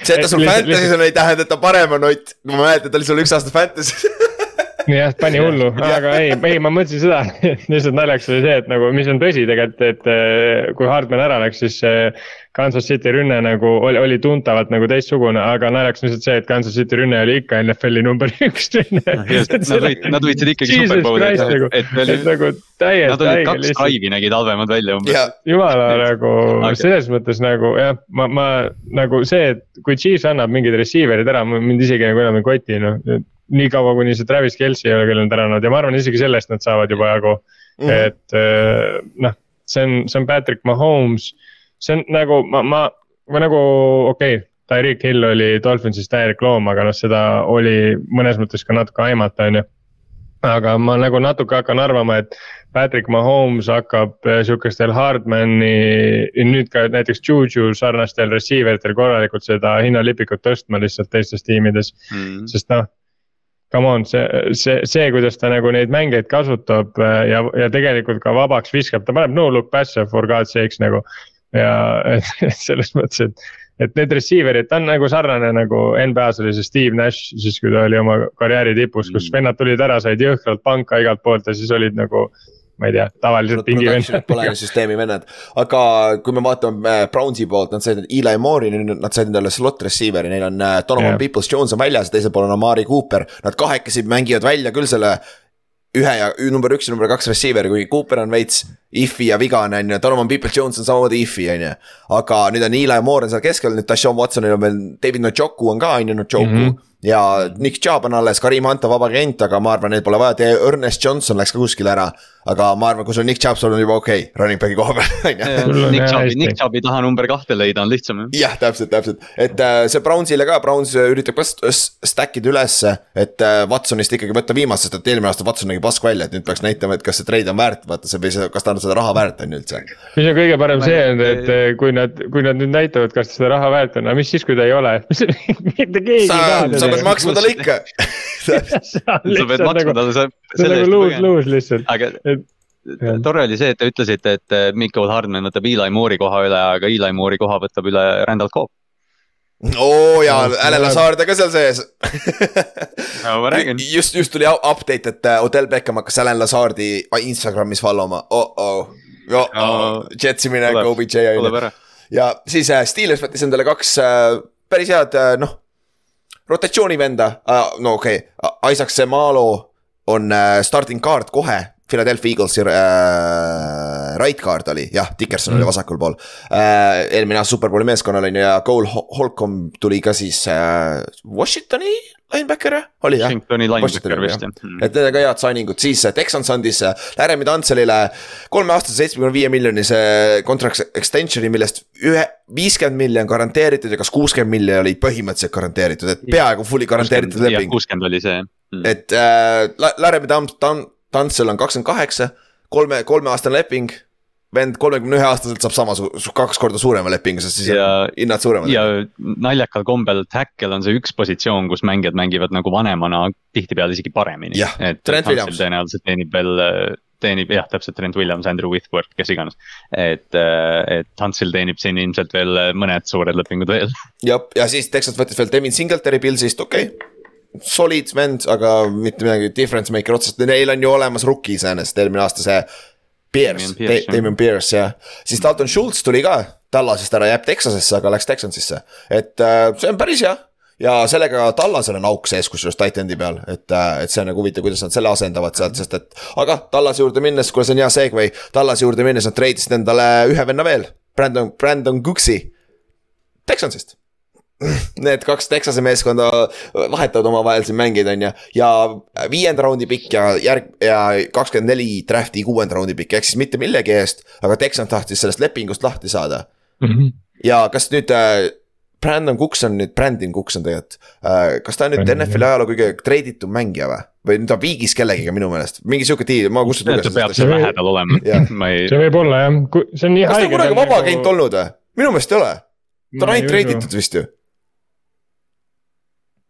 see, et ta sul Fantasy's on, ei tähenda, et ta parem on, Ott. ma mäletan, ta oli sul üks aasta Fantasy's. jah, pani hullu, aga ei, ei, ma mõtlesin seda, lihtsalt naljaks oli see, et nagu, mis on tõsi tegelikult, et eh, kui Hardman ära läks, siis see Kansas City rünne nagu oli, oli tuntavalt nagu teistsugune, aga naljaks on lihtsalt see, et Kansas City rünne oli ikka NFL-i number üks rünne. Nad võid, nad võitsid ikkagi superbowli, et, et et veel, nagu nad täiesti olid haige kaks drive'i nägid halvemad välja umbes. jumala nagu Aga- selles mõttes nagu jah, ma, ma nagu see, et kui Chiefs annab mingid receiver'id ära, mind isegi nagu enam ei koti, noh. niikaua, kuni see Travis Kelci ei ole ära andnud ja ma arvan, isegi sellest nad saavad juba jagu mm., et eh, noh, see on, see on Patrick Mahomes. see on nagu ma, ma, ma nagu okei okay,, Tyreek Hill oli Dolphinsis täielik loom, aga noh, seda oli mõnes mõttes ka natuke aimata, on ju aga ma nagu natuke hakkan arvama, et Patrick Mahomes hakkab eh, sihukestel Hardmani, nüüd ka näiteks Juju sarnastel receiver itel korralikult seda hinnalipikut tõstma lihtsalt teistes tiimides, Mm. sest noh. Come on, see, see, see, kuidas ta nagu neid mängijaid kasutab eh, ja, ja tegelikult ka vabaks viskab, ta paneb no look pass'e for god's sakes nagu. ja selles mõttes, et, et need receiver'id, ta on nagu sarnane nagu NBA-s oli see Steve Nash, siis kui ta oli oma karjääri tipus, kus Mm. vennad tulid ära, said jõhkralt panka igalt poolt ja siis olid nagu. Ma ei tea, tavaliselt Production'id pole pingivennad. süsteemi vennad, aga kui me vaatame äh, Brownsi poolt, nad said Eli Moore'i, nüüd nad said endale slot receiver'i, neil on äh, Donovan yeah. Peoples-Jones on väljas ja teisel pool on Amari Cooper. Nad kahekesi mängivad välja küll selle ühe ja number üks ja number kaks receiver'i, kuigi Cooper on veits if'i ja vigane on ju, Donovan Peoples-Jones on samamoodi if'i on ju. aga nüüd on Eli Moore on seal keskel, nüüd Tashawn Watsonil on veel, David Njoku on ka on ju, Njoku mm. -hmm ja Nick Chubb on alles, Karim Hunt on vaba agent, aga ma arvan, neil pole vaja, Ernest Johnson läks ka kuskile ära. Aga ma arvan, kui sul on Nick Chubb, sul on juba okei okay,, running back'i koha peal, on ju. Nick Chubb'i. Nick Chubb'i taha number kahte leida on lihtsam jah. jah, täpselt, täpselt, et äh, see Brownsile ka, Browns üritab ka stack ida ülesse, et äh, Watsonist ikkagi võtta viimast, sest et eelmine aasta Watson nägi pask välja, et nüüd peaks näitama, et kas see trade on väärt, vaata see või see, kas ta on seda raha väärt on ju üldse. mis on kõige parem see et kui nad, kui nad nüüd näitavad, kas seda raha väärt on, aga mis siis, kui ta ei ole, mitte keegi ei, sa pead taha maksma talle ikka. sa pead maksma talle see, see on selle nagu luus, luus lihtsalt, aga et tore oli see, et te ütlesite, et äh, Mikko Hardman võtab Eli Moore'i koha üle, aga Eli Moore'i koha võtab üle Randall Cobb. oo jaa, Allan Lazard on ka seal sees. no ma räägin, just, just tuli update, et äh, Odell Beckham hakkas Allan Lazardi Instagramis follow ma oh, oh, oh, oh, Jetsi minek, OBJ on ju. ja siis äh, Steelers võttis endale kaks päris head noh, rotatsioonivenda äh,, no okei okay., Isaac Semalo on äh, starting guard kohe. Philadelphia Eaglesi äh, right guard oli, jah, Dickerson mm. oli Mm. vasakul pool äh,. eelmine aasta superbowli meeskonnal on ju ja Cole Hol- Holcomb tuli ka siis äh, Washingtoni linebacker jah? oli jah? Washingtoni linebacker vist jah. et need on ka head signing ud, siis äh, Texans andis äh, Laremy Tanselile kolmeaastase seitsmekümne viie miljonise contract extension'i, millest ühe, viiskümmend miljonit garanteeritud ja kas kuuskümmend miljonit oli põhimõtteliselt garanteeritud, et peaaegu fully garanteeritud jah, leping. kuuskümmend oli see. et äh, La- Laremy Tam-, Tam-, Tansel on kakskümmend kaheksa, kolme, kolmeaastane leping. vend kolmekümne ühe aastaselt saab sama su-, kaks korda suurema lepingu, sest siis Ja- hinnad suuremad. ja naljakal kombel tackle on see üks positsioon, kus mängijad mängivad nagu vanemana tihtipeale isegi paremini et tõenäoliselt teenib veel, teenib jah, täpselt Trent Williams, Andrew Whitworth, kes iganes. et, et Hansel teenib siin ilmselt veel mõned suured lepingud veel. jah, ja siis Texas võttis veel Devin Singletary Pilsist, okei okay.. Solid vend, aga mitte midagi difference maker otseselt, neil on ju olemas rookie iseenesest, eelmine aasta see. Pierce. Damien Pierce jah, siis Dalton Schultz tuli ka Tallasest ära, jääb Texasesse, aga läks Texansisse, et äh, see on päris hea ja sellega Tallasel on auk sees, kusjuures titan'i peal, et, et see on nagu huvitav, kuidas nad selle asendavad sealt, sest et. aga Tallase juurde minnes, kuule, see on hea segway, Tallase juurde minnes nad treidisid endale ühe venna veel, Brandon, Brandon Cooks'i. Texansist. Need kaks Texase meeskonda vahetavad omavahel siin mängijaid, on ju, ja viienda raundi pikk ja järg ja kakskümmend neli draft'i kuuenda raundi pikk, ehk siis mitte millegi eest, aga Texan tahtis sellest lepingust lahti saada. ja kas nüüd äh, Brandon Cooks on nüüd, Brandon Cooks on tegelikult äh,, kas ta on nüüd Brandon, NFL-i ajaloo kõige treiditum mängija või? või nüüd ta on viigis kellegiga minu meelest, mingi sihuke diil, ma kuskilt ta peab lugesin seal See- lähedal olema ei, see võib olla jah, see on nii kas ta haige. on kunagi vaba agent olnud või? minu meelest ei ole, ta on ainult treiditud vist ju.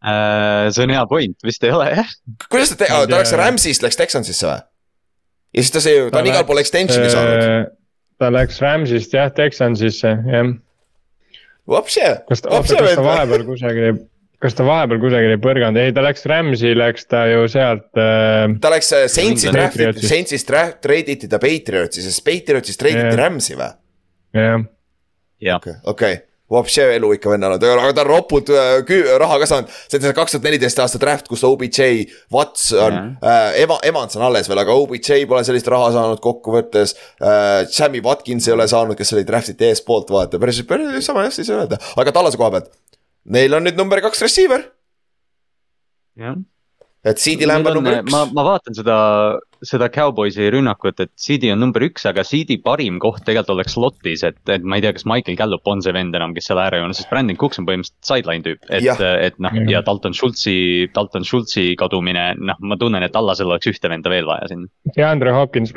Äh, see on hea point, vist ei ole jah. kuidas ta, ei ta läks. Rams'ist läks Texansisse või? ja siis ta see, ta on igal pool extension'i saanud. ta läks Rams'ist jah, Texansisse jah. Ta vend või? vahepeal kusagil, kas ta vahepeal kusagil ei põrganud, ei ta läks Rams'i, läks ta ju sealt äh.... ta läks äh, Saintsi draft'i. Saintsist draft, treiditi ta Patriotsi, sest Patriotsist treiditi Jah. Rams'i või? jah, jah, okei okay. Vapše elu ikka vennal on, aga ta on ropult äh, raha ka saanud. see on see kaks tuhat neliteist aasta draft, kus OBJ, Watts on äh,, Eva-, Evans on alles veel, aga OBJ pole sellist raha saanud kokkuvõttes äh,. Sammy Watkins ei ole saanud, kes oli draft'iti eespoolt, vaata päris, päris sama hästi ei saa öelda, aga Tallase koha pealt. Neil on nüüd number kaks receiver, jah. Et CD Lamb on number üks. ma, ma vaatan seda, seda Cowboysi rünnakut, et CD on number üks, aga CD parim koht tegelikult oleks slot'is, et, et ma ei tea, kas Michael Gallup on see vend enam, kes seal äärejoones, sest Brandon Cooks on põhimõtteliselt sideline tüüp, et et noh, ja Dalton Schultzi, Dalton Schultzi kadumine, noh, ma tunnen, et Allasel oleks ühte venda veel vaja sinna. ja Andre Hopkins,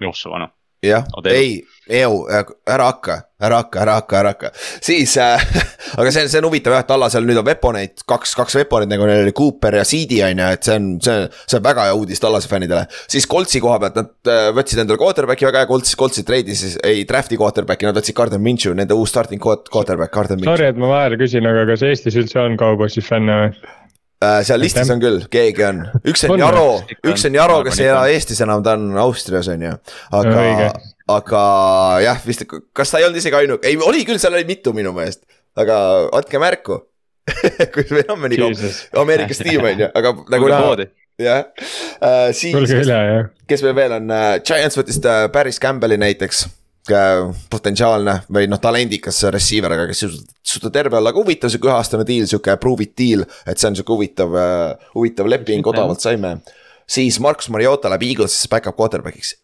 Joshua noh, jah, ei, Eo, ära hakka, ära hakka, ära hakka, ära hakka, siis äh. aga see on, see on huvitav jah, et Tallasel nüüd on veponeid, kaks, kaks veponit nagu neil oli Cooper ja CD on ju, et see on, see, see on väga hea uudis Tallase fännidele. siis Coltsi koha pealt nad äh, võtsid endale quarterback'i väga hea, Colts, Coltsi treidis ei draft'i quarterback'i, nad võtsid Gardner Minshew, nende uus starting quart- quarterback, Gardner Minshew. sorry, et ma vahele küsin, aga kas Eestis üldse on Cowboysi fänne või? Äh, seal listis on küll, keegi on, üks on On? Jaro, on. üks on Jaro, kes ei ela on. Eestis enam, ta on Austrias on ju. aga aga jah, vist, kas ta ei olnud isegi ainuke, ei oli küll, seal oli mitu minu meelest, aga andke märku. kui meil on mõni. Ameerikas tiim on ju, aga nagu näha, jah uh,. siis jah. kes meil veel on uh,, Giants võttis uh, Paris Campbell'i näiteks uh, potentsiaalne või noh, talendikas receiver, aga kes suuda terve olla, aga huvitav sihuke üheaastane deal, sihuke prove it deal, et see on sihuke huvitav uh,, huvitav leping, odavalt saime. siis Markus Mariota läheb Eaglesisse back-up quarterback'iks.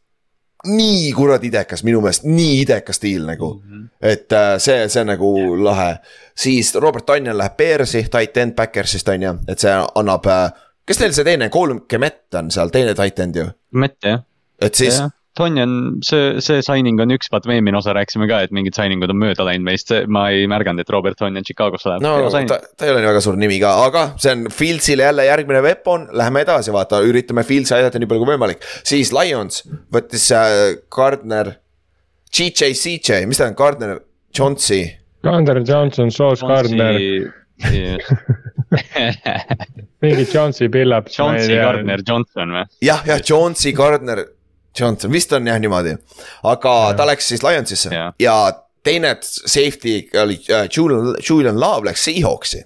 Nii kuradi idekas minu meelest, nii idekas deal nagu mm, -hmm. et uh, see, see on nagu lahe. siis Robert Tonjan läheb Bearsi, tight end Backersist on ju, et see annab uh, kes neil see teine, Colm Kemet on seal teine tight end ju, Mett jah, et siis jah. Tonjan, see, see signing on üks, vaata me eelmine osa rääkisime ka, et mingid signing ud on mööda läinud meist, ma ei märganud, et Robert Tonjan Chicagosse läheb. no ta, ta ei ole nii väga suur nimi ka, aga see on Fieldsile jälle järgmine weapon, läheme edasi, vaata, üritame Fieldsi aidata nii palju kui võimalik. siis Lions võttis äh, Gardner, GJ, CJ, mis ta on, Gardner, Johnsi. Gardner Johnson, Sauce Gardner, mingi Johnsi pillab. Johnsi Gardner Johnson või? jah, jah, Jonesi, Gardner, Johnson, vist on jah niimoodi. aga Jah. ta läks siis Lionsisse Jah. ja teine safety oli äh, Julian, Julian Love läks Seahawksi.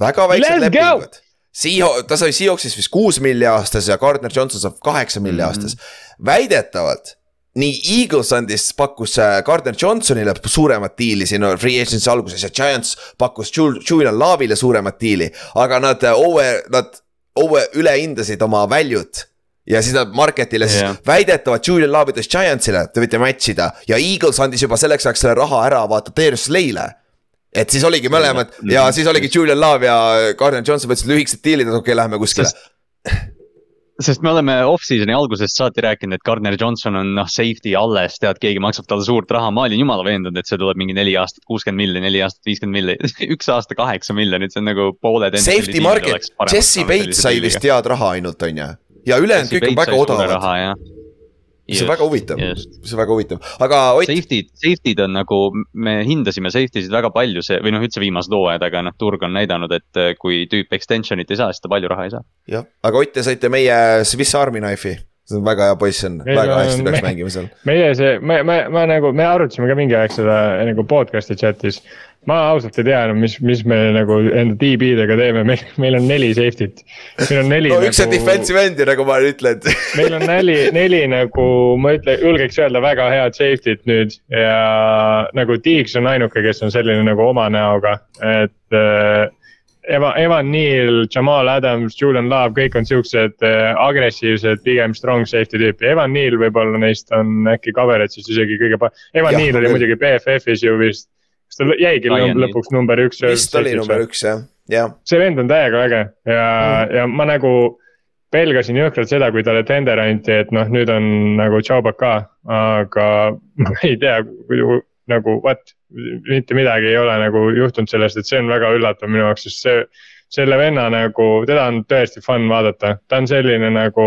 väga väiksed lepingud. Seahawk, ta sai Seahawksis vist kuus milli aastas ja Gardner Johnson saab kaheksa milli Mhm. aastas. väidetavalt nii Eagles andis, pakkus äh, Gardner Johnsonile suuremat diili siin free agency alguses ja Giants pakkus Jul- Julian Love'ile suuremat diili, aga nad äh, over, nad over, ülehindasid oma value't ja siis nad market'ile siis yeah. väidetavalt Julian Love ütles Giantsile, te võite match ida ja Eagles andis juba selleks ajaks selle raha ära vaata Darius Slay'le. et siis oligi mõlemad Mhm. ja siis oligi Julian Love ja Gardner Johnson võtsid lühikesed diilid, et okei okay,, lähme kuskile. sest me oleme off-season'i algusest saati rääkinud, et Gardner Johnson on noh, safety alles, tead, keegi maksab talle suurt raha, ma olin jumala veendunud, et see tuleb mingi neli aastat kuuskümmend miljonit, neli aastat viiskümmend miljonit, üks aasta kaheksa miljonit, see on nagu pooled. Safety market, Jesse Bates sai vist head raha ainult, on ju. Ja ülejäänud kõik on väga odavad, see on väga huvitav, see on väga huvitav, aga Ott, Safety'd, safety'd on nagu, me hindasime safety sid väga palju, see või noh, üldse viimased hooajad, aga noh, turg on näidanud, et eh, kui tüüp extension'it ei saa, siis ta palju raha ei saa. jah, aga Ott, te saite meie Swiss Army knife'i, see on väga hea poiss on, väga hästi peaks me- mängima seal. meie see, me, me, me nagu, me arutasime ka mingi aeg seda nagu podcast'i chat'is. Ma ausalt ei tea enam, mis, mis me nagu enda DB-dega teeme, meil, meil on neli safety't. meil on neli no üks on nagu, defensive end ju, nagu ma ütlen. meil on neli, neli nagu ma ütlen, julgeks öelda väga head safety't nüüd ja nagu Deeks on ainuke, kes on selline nagu oma näoga, et äh,. Eva, Evan Neal, Jamal Adams, Julian Love, kõik on siuksed äh, agressiivsed, pigem strong safety tüüpi, Evan Neal võib-olla neist on äkki coverage'is isegi kõige pa-. Evan Jah, Neal oli muidugi BFF-is ju vist, ta jäigi lõpuks number üks. vist oli number üks jah, jah. see vend on täiega äge ja mm., ja ma nagu pelgasin jõhkralt seda, kui talle tender anti, et noh, nüüd on nagu tšaubak ka, aga ma ei tea, nagu what, mitte midagi ei ole nagu juhtunud sellest, et see on väga üllatav minu jaoks, sest see. selle venna nagu, teda on tõesti fun vaadata, ta on selline nagu,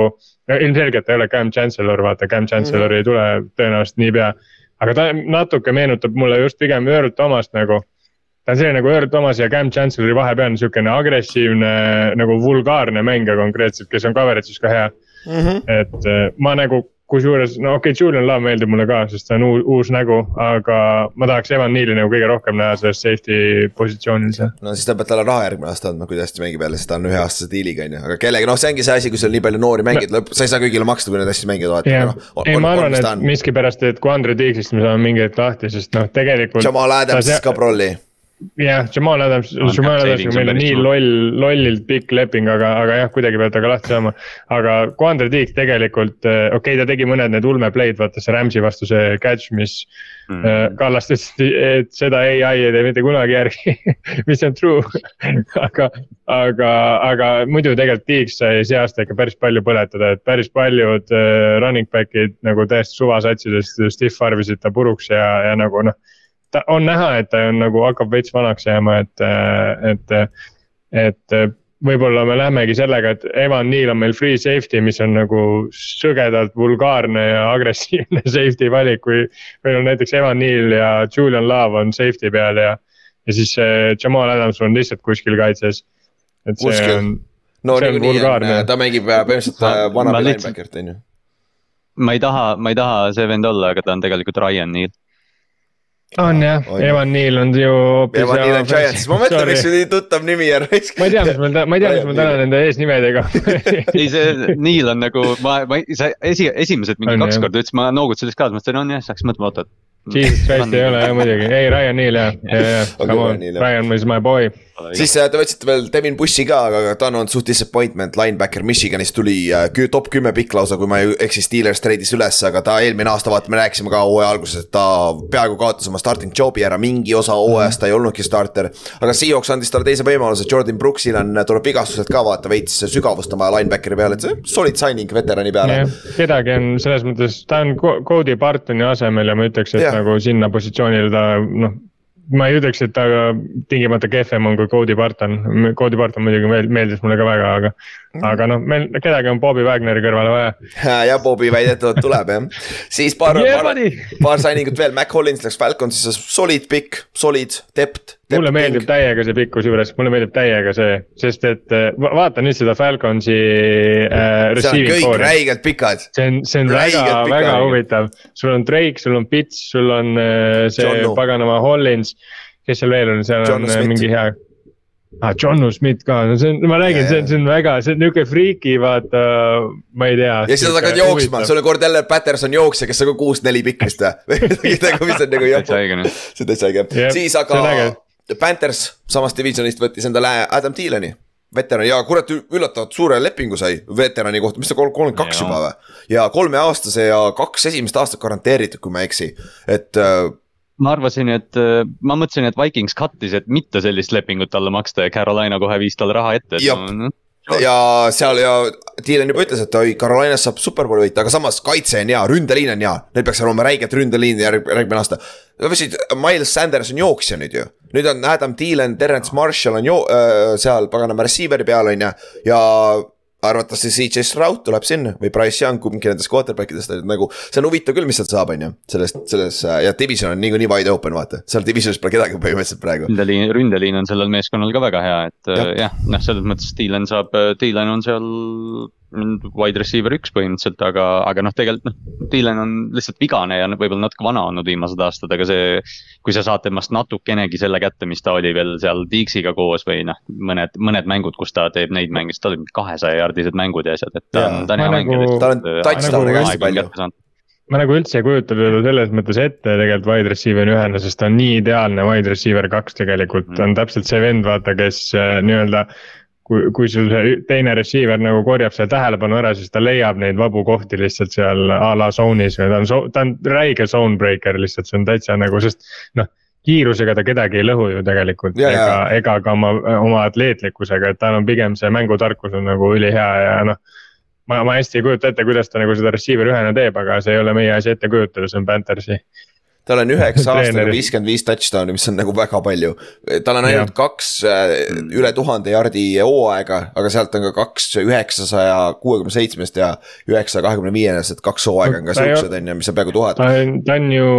no ilmselgelt ta ei ole Cam Chancellor, vaata Cam Chancellor mm. ei tule tõenäoliselt niipea. Aga ta natuke meenutab mulle just pigem Earl Thomast nagu ta on selline nagu Earl Thomas ja Cam Chancellori vahepealne sihukene agressiivne nagu vulgaarne mängija konkreetselt, kes on coverage'is ka hea mm. -hmm. et äh, ma nagu kusjuures, no okei okay,, Julian Love meeldib mulle ka, sest ta on uus, uus nägu, aga ma tahaks Evan Neal'i nagu kõige rohkem näha selles safety positsioonil seal. no siis ta peab talle raha järgmine aasta andma, kui ta hästi mängib jälle, sest ta on üheaastase diiliga on ju, aga kellegi, noh, see ongi see asi, kui sul nii palju noori mängid no., sa ei saa kõigile maksta, kui nad hästi mängivad, vaata yeah.. No, ei, ma arvan, et miskipärast, et kui Andre Tiigsist me saame mingi hetk lahti, sest noh, tegelikult. Jamal Adams ka prolli jah, Jamal Adams, Jamal Adamsiga meil on nii loll, lollilt pikk leping, aga, aga jah, kuidagi peab temaga lahti saama. aga Quandre Tiik tegelikult, äh, okei okay,, ta tegi mõned need ulmeplay'd, vaata see Rams'i vastu see catch, mis mm. -hmm. Kallast ütles, et seda ai ei tee mitte kunagi järgi mis on true aga, aga, aga muidu tegelikult Tiiks sai see aasta ikka päris palju põletada, et päris paljud äh, running back'id nagu täiesti suvasatsidest stiff arvisid ta puruks ja, ja nagu noh ta on näha, et ta on nagu hakkab veits vanaks jääma, et, et, et võib-olla me lähemegi sellega, et Evan Neal on meil free safety, mis on nagu sõgedalt vulgaarne ja agressiivne safety valik, kui. meil on näiteks Evan Neal ja Julian Love on safety peal ja, ja siis Jamal Adams on lihtsalt kuskil kaitses. et see kuskil. on. no niikuinii on, ta mängib põhimõtteliselt vana linebacker'it on ju. ma ei taha, ma ei taha see vend olla, aga ta on tegelikult Ryan Neal on jah, Evan Neal on ju. Evan Neal on Giants, ma mõtlen, miks sul nii tuttav nimi on. ma ei tea, mis mul, ma ei tea, mis mul täna nende eesnimedega. Ei, see Neal on nagu, ma, ma, sa esi, esimesed mingi on, kaks jah. korda ütlesid, ma noogutasin kaasa, mõtlesin, on jah, siis hakkasin mõtlema, oot, oot. Jesus Christ ei ole jah muidugi, ei Ryan Neal jah, ja, ja, come on, Ryan is my boy siis äh, te võtsite veel Devin Bushi ka, aga ta on olnud suht disappointment, linebacker Michiganist tuli äh, top kümme pikk lausa, kui ma ei eksi, Steelers treidis üles, aga ta eelmine aasta, vaata, me rääkisime ka hooaja alguses, et ta peaaegu kaotas oma starting job'i ära, mingi osa hooajast ta ei olnudki starter. aga Seahawks andis talle teise võimaluse, Jordan Brooksil on, tuleb vigastused ka vaata veits sügavust vaja linebackeri peale, et see solid signing veterani peale. kedagi on selles mõttes, ta on Cody Bartoni asemel ja ma ütleks, et ja. nagu sinna positsioonile ta noh ma ei ütleks, et ta tingimata kehvem on kui Cody Barton, Cody Barton muidugi meeldis mulle ka väga, aga mm.. aga noh, meil kedagi on Bobby Wagneri kõrvale vaja. ja Bobby väidetavalt tuleb jah, siis paar yeah,, paar, paar signing ut veel, Mac Hollins läks Falconsisse, solid pikk, solid, depth mulle meeldib täiega see pikkus juures, mulle meeldib täiega see, sest et äh, vaata nüüd seda Falconsi äh,. see on kõik koori. räigelt pikad. see on, see on räigelt väga, väga huvitav, sul on Drake, sul on Pitts, sul on äh, see paganama Hollins. kes seal veel on, seal John on äh, Smith. mingi hea ah,. John Smith ka, no see on, ma räägin see on, see on väga, see on niuke friiki, vaata, ma ei tea. ja siis sa hakkad jooksma, sul on kord jälle Patterson jooksja, kes on ka kuus-neli pikk vist või? nagu, mis on nagu jopu. see on täitsa õige, siis aga Panthers samast divisionist võttis endale Adam Thieleni veteran ja kurat üllatavalt suure lepingu sai veterani kohta, mis ta kolmkümmend kaks juba või? ja kolmeaastase ja kaks esimest aastat garanteeritud, kui ma ei eksi, et äh, ma arvasin, et äh, ma mõtlesin, et Vikings cut'is, et mitte sellist lepingut talle maksta ja Carolina kohe viis talle raha ette. No, ja seal ja Dylan juba ütles, et oi, Carolinas saab superbowli võita, aga samas kaitse on hea, ründeliin on hea, neil peaks olema räiget ründeliini järg, järgmine aasta. Miles Sanders on jooksja nüüd ju, nüüd on Adam Dylan, Terence Marshall on jo- äh,, seal paganama receiver'i peal on ju, ja arvatavasti CJ Stroud tuleb sinna või Price Young, kumbki nendest quarterback idest nagu. see on huvitav küll, mis sealt saab, on ju, sellest, selles ja division on niikuinii wide open, vaata, seal divisionis pole kedagi põhimõtteliselt praegu. ründeliin, ründeliin on sellel meeskonnal ka väga hea, et jah ja,, noh, selles mõttes Dylan saab, Dylan on seal wide receiver üks põhimõtteliselt, aga, aga noh, tegelikult noh, Dylan on lihtsalt vigane ja võib-olla natuke vana olnud viimased aastad, aga see. kui sa saad temast natukenegi selle kätte, mis ta oli veel seal Dixiga koos või noh, mõned, mõned mängud, kus ta teeb neid mänge, siis tal olid kahesaja jaardised mängud ja asjad, et ta on, ta on hea mängija. Nagu- tal on touchdown'e ka hästi palju ma nagu üldse ei kujuta teda selles mõttes ette tegelikult wide receiver'i ühena, sest ta on nii ideaalne wide receiver kaks tegelikult mm., ta on täpselt see vend, vaata, kes äh, nii-öelda äh, kui, kui sul see teine receiver nagu korjab selle tähelepanu ära, siis ta leiab neid vabu kohti lihtsalt seal a la zone'is või ta on, ta on räige zone breaker lihtsalt, see on täitsa nagu, sest noh kiirusega ta kedagi ei lõhu ju tegelikult ja, ega, ega ka oma, oma atleetlikkusega, et tal on pigem see mängutarkus on nagu ülihea ja noh. ma, ma hästi ei kujuta ette, kuidas ta nagu seda receiver ühena teeb, aga see ei ole meie asi ette kujutada, see on Panthersi tal on üheksa aastaga viiskümmend viis touchdown'i, mis on nagu väga palju. tal on ainult Jah. kaks äh, üle tuhande jardi hooaega, aga sealt on ka kaks üheksasaja kuuekümne seitsmest ja üheksasaja kahekümne viienest, et kaks hooaega on ka siuksed on ju, mis on peaaegu tuhat ta. on, ta on ju,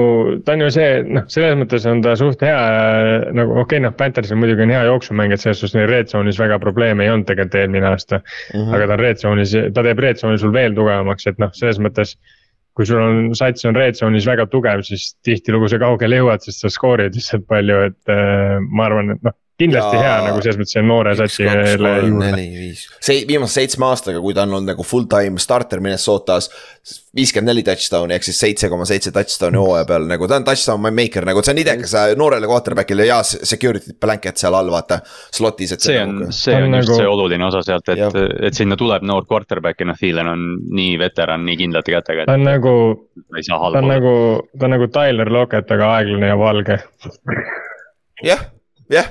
ta on ju see, noh, selles mõttes on ta suht hea nagu okei okay,, noh, Panthersil muidugi on hea jooksumängija, selles suhtes neil red zone'is väga probleeme ei olnud tegelikult eelmine aasta mm. -hmm. aga ta on red zone'is, ta teeb red zone'i sul veel tugevamaks, et noh, selles mõttes. Kui sul on sats on red zone'is väga tugev, siis tihtilugu sa kaugele jõuad, sest sa skoorid lihtsalt palju, et äh, ma arvan, et noh, kindlasti Ja- hea nagu selles mõttes see noore satsi juurde. see viimase seitsme aastaga, kui ta on olnud nagu full time starter Minnesotas. viiskümmend neli touchdown'i ehk siis seitse koma seitse touchdown'i hooaja peal nagu ta on touchdown maker nagu see on idekas noorele quarterback'ile ja security blanket seal all vaata. Slot'is, et see on, nagu- see on on just nagu- see oluline osa sealt, et et sinna tuleb noor quarterback ja noh, Thielen on nii veteran, nii kindlate kätega, ta on nagu, ta on nagu, ta on nagu Tyler Lockett, aga aeglane ja valge. jah, jah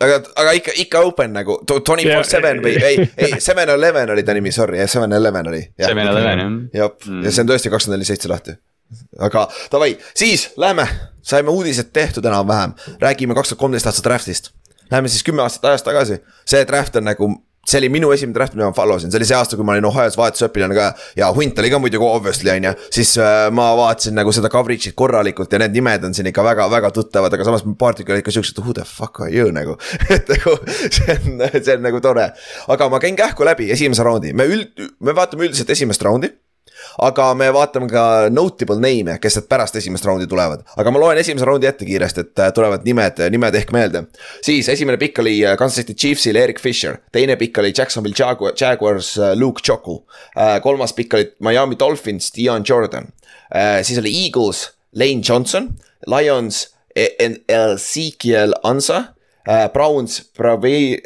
aga, aga ikka, ikka open nagu twenty four seven või ei, ei seven eleven oli ta nimi, sorry, seven eleven oli. Seven Eleven, jah. jah, Mm. ja see on tõesti kakskümmend neli seitse lahti. aga davai, siis lähme, saime uudised tehtud enam-vähem, räägime kaks tuhat kolmteist aasta draft'ist. Läheme siis kümme aastat ajas tagasi, see draft on nagu see oli minu esimene draft, mida ma follow sin, see oli see aasta, kui ma olin Ohio's vahetusõpilane ka ja hunt oli ka muidugi obviously on ju. siis äh, ma vaatasin nagu seda coverage'it korralikult ja need nimed on siin ikka väga-väga tuttavad, aga samas paar tükki olid ka siuksed who the fuck are you nagu. et nagu see on, see on nagu tore. aga ma käin kähku läbi esimese raundi, me üld, me vaatame üldiselt esimest raundi aga me vaatame ka notable name'e, kes sealt pärast esimest raundi tulevad, aga ma loen esimese raundi ette kiiresti, et äh, tulevad nimed, nimed ehk meelde. siis esimene pikk oli äh, Kansas City Chiefsil Erik Fisher, teine pikk oli Jacksonville Jagu- Jaguars äh, Luke Choku. kolmas pikk oli Miami Dolphins Dion Jordan, siis oli Eagles Lane Johnson, Lions E- Ezekiel Ansa, Browns Brave,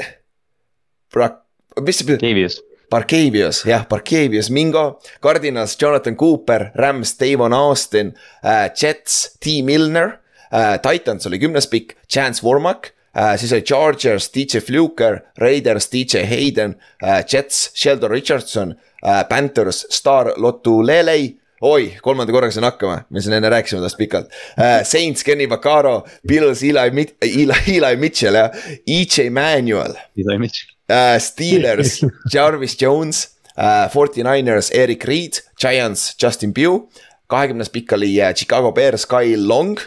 Bra-, mis see Davies, Barkevius, jah, Barkevius Mingo, Cardinals Jonathan Cooper, Rams Davon Austin äh,, Jets T Milner äh,, Titans oli kümnes pikk, Chance Warmack äh,, siis oli Chargers DJ Fluker, Raiders DJ Hayden äh,, Jets Sheldon Richardson äh,, Panthers Star Lotulelei oi, kolmanda korraga sain hakkama, me siin enne rääkisime tast pikalt uh,. Saints Kenny Vaccaro, Bills Eli, Eli, Eli Mitchell ja EJ Manuel Eli Mitchell. Uh, Steelers Jarvis Jones uh,, 49ers Erik Reed, Giants Justin Pugh, kahekümnes pikk oli uh, Chicago Bears Kyle Long,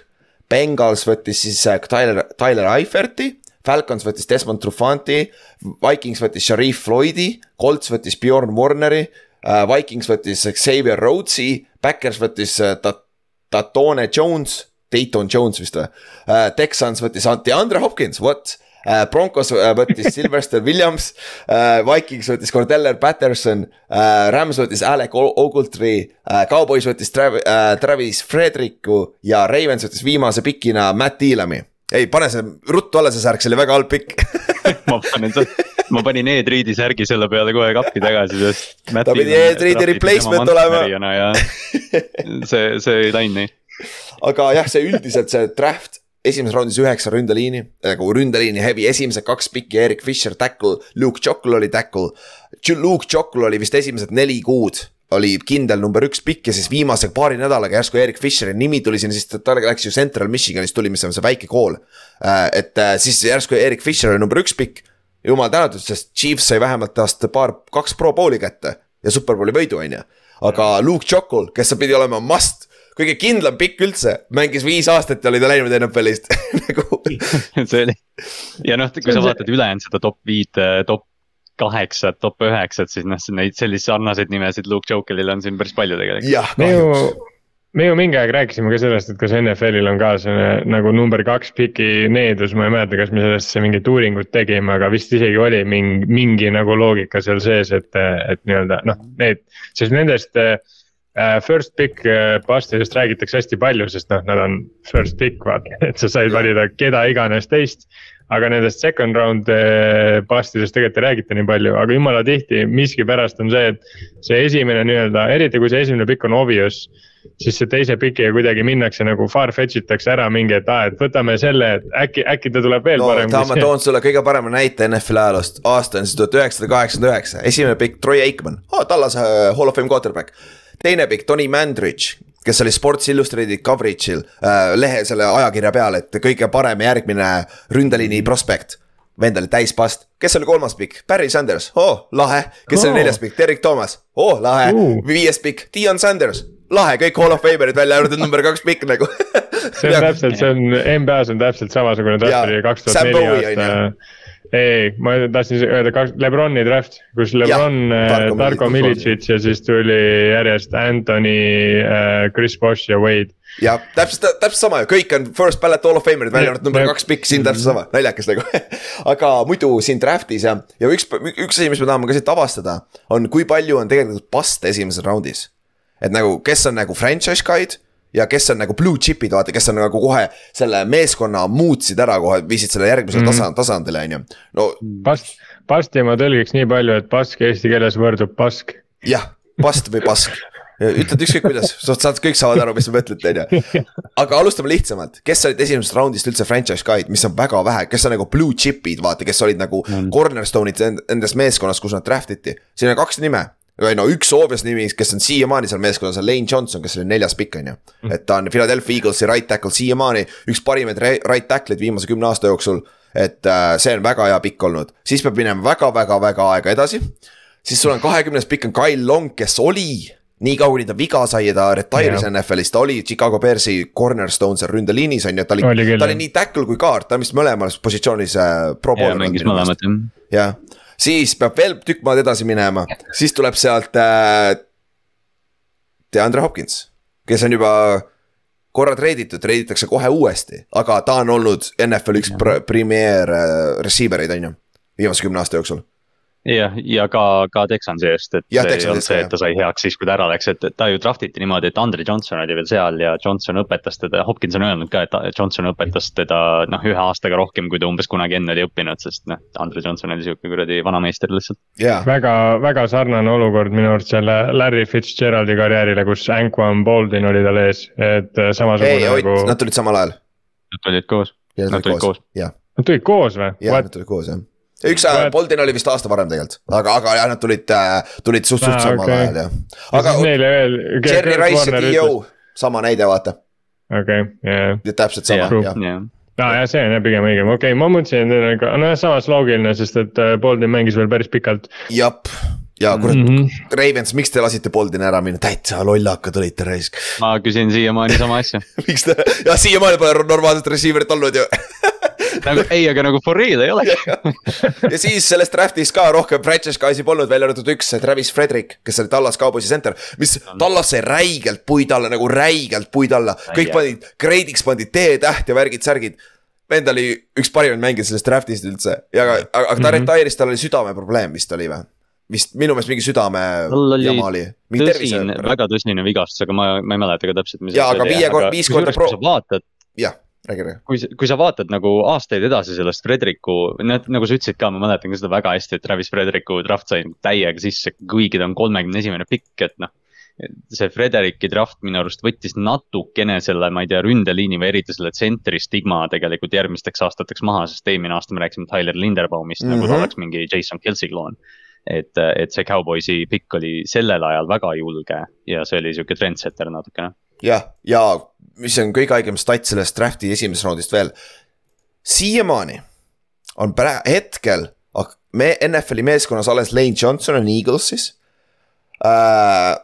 Bengals võttis siis uh, Tyler, Tyler Eiferti, Falcons võttis Desmond Trufanti, Vikings võttis Sharif Floydi, Colts võttis Bjorn Warneri uh,, Vikings võttis Xavier Rhodes'i, Backers võttis uh, Ta-, Tatone Jones, Dayton Jones vist või? Uh,, Texans võttis DeAndre Hopkins, what Broncos uh, võttis Sylvester Williams uh,, Vikings võttis Cordeller Patterson Rams võttis Alec Ogletree Cowboys võttis Trav- uh, Travis Fredericu ja Ravens võttis viimase pikina Matt Elami. ei, pane see ruttu alla, see särk, see oli väga halb pikk ma panen, ma panin Ed-Reedi särgi selle peale kohe kappi tagasi, sest. Ta pidi Ed-Reedi replacement olema. see, see ei läinud nii. aga jah, see üldiselt see draft esimeses raundis üheksa ründeliini, nagu ründeliini heavy, esimesed kaks pikki, Erik Fisher tackle, Luke Chokul oli tackle. Luke Chokul oli vist esimesed neli kuud oli kindel number üks pikk ja siis viimase paari nädalaga järsku Erik Fisheri nimi tuli sinna, siis ta läks ju Central Michiganist tuli, mis on see väike kool. et äh, siis järsku Erik Fisher oli number üks pikk. jumal tänatud, sest Chiefs sai vähemalt tast paar, kaks pro bowl'i kätte ja superbowli võidu, on ju. aga Luke Chokul, kes pidi olema must kõige kindlam pikk üldse, mängis viis aastat ja oli ta läinud NFL-ist nagu see oli ja noh, kui sa vaatad ülejäänud seda top viit, top kaheksat, top üheksat, siis noh, neid selliseid sarnaseid nimesid Luke Jokelil on siin päris palju tegelikult. jah, me ju kahjuks., me ju mingi aeg rääkisime ka sellest, et kas NFL-il on ka see nagu number kaks piki needus, ma ei mäleta, kas me sellest mingit uuringut tegime, aga vist isegi oli mingi, mingi nagu loogika seal sees, et, et nii-öelda noh, need, sest nendest äh, first pick äh, bust'idest räägitakse hästi palju, sest noh, nad on first pick vaata, et sa said valida keda iganes teist. aga nendest second round äh, bust'idest tegelikult ei räägita nii palju, aga jumala tihti miskipärast on see, et see esimene nii-öelda, eriti kui see esimene pikk on obvious siis see teise pikiga kuidagi minnakse nagu farfetch itakse ära mingi, et aa, et võtame selle, et äkki, äkki ta tuleb veel no parem ma toon sulle kõige parema näite NFL ajaloost, aasta on siis tuhat üheksasada kaheksakümmend üheksa, esimene pikk Troy Aikman. Oh,, Tallas uh, Hall of Fame quarterback. Teine pikk Tony Mandridge kes oli Sports Illustratedi coverage'il äh, lehe selle ajakirja peal, et kõige parem järgmine ründeliini prospekt. vend oli täispast, kes oli kolmas pikk, Barry Sanders, oo oh, lahe, kes oh. oli neljas pikk, Derek Thomas, oo oh, lahe. Uh., viies pikk, Dion Sanders, lahe, kõik hall of famer'id välja arvatud number kaks pikk nagu. See on täpselt, see on, NBA-s on täpselt samasugune draft oli kaks tuhat neli aasta ei, ma tahtsin öelda kaks, Lebroni draft, kus Lebron, äh, Darko Milicic ja siis tuli järjest Anthony, äh, Chris Bosh ja Wade. jah, täpselt, täpselt sama ju, kõik on first ballot all of famer'id, välja arvatud number kaks pikk, siin täpselt sama, naljakas nagu aga muidu siin draft'is ja, ja üks, üks asi, mis me tahame ka siit avastada, on kui palju on tegelikult paste esimeses raundis. et nagu, kes on nagu franchise guy'd ja kes on nagu blue chip'id, vaata, kes on nagu kohe selle meeskonna muutsid ära kohe, viisid selle järgmisele mm -hmm. tasand, tasandile, on ju, no. Past, pasti ma tõlgiks nii palju, et pask eesti keeles võrdub pask. jah, past või pask ütled ükskõik kuidas, saad, kõik saavad aru, mis te mõtlete, on ju. aga alustame lihtsamalt, kes olid esimesest raundist üldse franchise guy'd, mis on väga vähe, kes on nagu blue chip'id, vaata, kes olid nagu mm. cornerstone'id endas meeskonnas, kus nad draft iti. siin on kaks nime, või no üks obvious nimi, kes on siiamaani seal meeskonnas, on Lane Johnson, kes oli neljas pikk, on ju. Mhm. et ta on Philadelphia Eaglesi right tackle siiamaani, üks parimaid right tackle'id viimase kümne aasta jooksul. et äh, see on väga hea pikk olnud, siis peab minema väga-väga-väga aega edasi. siis sul on kahekümnes pikk on Kyle Long, kes oli nii kaua, kuni ta viga sai ja ta retire'is NFL-is, ta oli Chicago Bearsi cornerstone seal ründeliinis on ju, ta oli, ta oli nii tackle kui guard, ta on vist mõlemas positsioonis äh, pro. mängis mõlemat jah. jah siis peab veel tükk maad edasi minema, siis tuleb sealt äh, DeAndre Hopkins, kes on juba korra treiditud, treiditakse kohe uuesti, aga ta on olnud NFL üks premier äh, receiver eid, on ju, viimase kümne aasta jooksul jah, ja ka, ka Texansi eest, et ja, see ei olnud see, et ta sai heaks siis, kui ta ära läks, et ta ju draft iti niimoodi, et Andre Johnson oli veel seal ja Johnson õpetas teda, Hopkins on öelnud ka, et Johnson õpetas teda noh, ühe aastaga rohkem, kui ta umbes kunagi enne oli õppinud, sest noh, Andre Johnson oli sihuke kuradi vanameister lihtsalt yeah.. väga, väga sarnane olukord minu arust selle Larry Fitzgeraldi karjäärile, kus Anquan Boldin oli tal ees, et äh, samasugune ei, nagu. Nad tulid samal ajal. Nad tulid koos. Nad tulid koos, jah. Nad tulid koos või? jah, nad tulid koos jah üks äh, Boltin oli vist aasta varem tegelikult, aga, aga jah, nad tulid äh,, tulid suht, suht samal okay. ajal jah. aga Jerry Rice ja Dio, sama näide, vaata. okei okay,, jah. täpselt sama, jah yeah. aa ah, jah, see on jah pigem õigem, okei okay,, ma mõtlesin, et nojah, samas loogiline, sest et äh, Bolton mängis veel päris pikalt. jep, ja kurat mm, -hmm. Ravens, miks te lasite Boldini ära minna, täitsa lollakad olite raisk. ma küsin siiamaani sama asja miks te, jah siiamaani pole normaalset receiver'it olnud ju nagu ei, aga nagu for real ei ole ja siis selles draft'is ka rohkem franchise guy'si polnud, välja arvatud üks, Travis Frederick, kes oli Tallas Cowboysi center. mis Tallas sai räigelt puid alla, nagu räigelt puid alla, kõik panid, grade'iks pandi T-täht ja värgid-särgid vend oli üks parimaid mängijaid sellest draft'ist üldse ja aga, aga ta retire'is, tal oli südameprobleem vist oli või? vist minu meelest mingi südame jama oli. tõsine, väga tõsine vigastus, aga ma, ma ei mäleta ka täpselt, mis. ja, aga viie, viis korda pro. vaatad. jah. Kui, kui sa vaatad nagu aastaid edasi sellest Frederiku, nagu sa ütlesid ka, ma mäletan ka seda väga hästi, et Travis Frederiku draft sai täiega sisse, kuigi ta on kolmekümne esimene pikk, et noh. see Frederiki draft minu arust võttis natukene selle, ma ei tea, ründeliini või eriti selle tsentri stigma tegelikult järgmisteks aastateks maha, sest eelmine aasta me rääkisime Tyler Linderbaumist mm, -hmm. nagu ta mhm. oleks mingi Jason Kelsey kloon et, et see Cowboysi pikk oli sellel ajal väga julge ja see oli sihuke trendsetter natukene jah, ja mis on kõige haigem stat sellest draft'i esimesest raundist veel. siiamaani on pra-, hetkel me NFL-i meeskonnas alles Lane Johnson on Eaglesis äh,.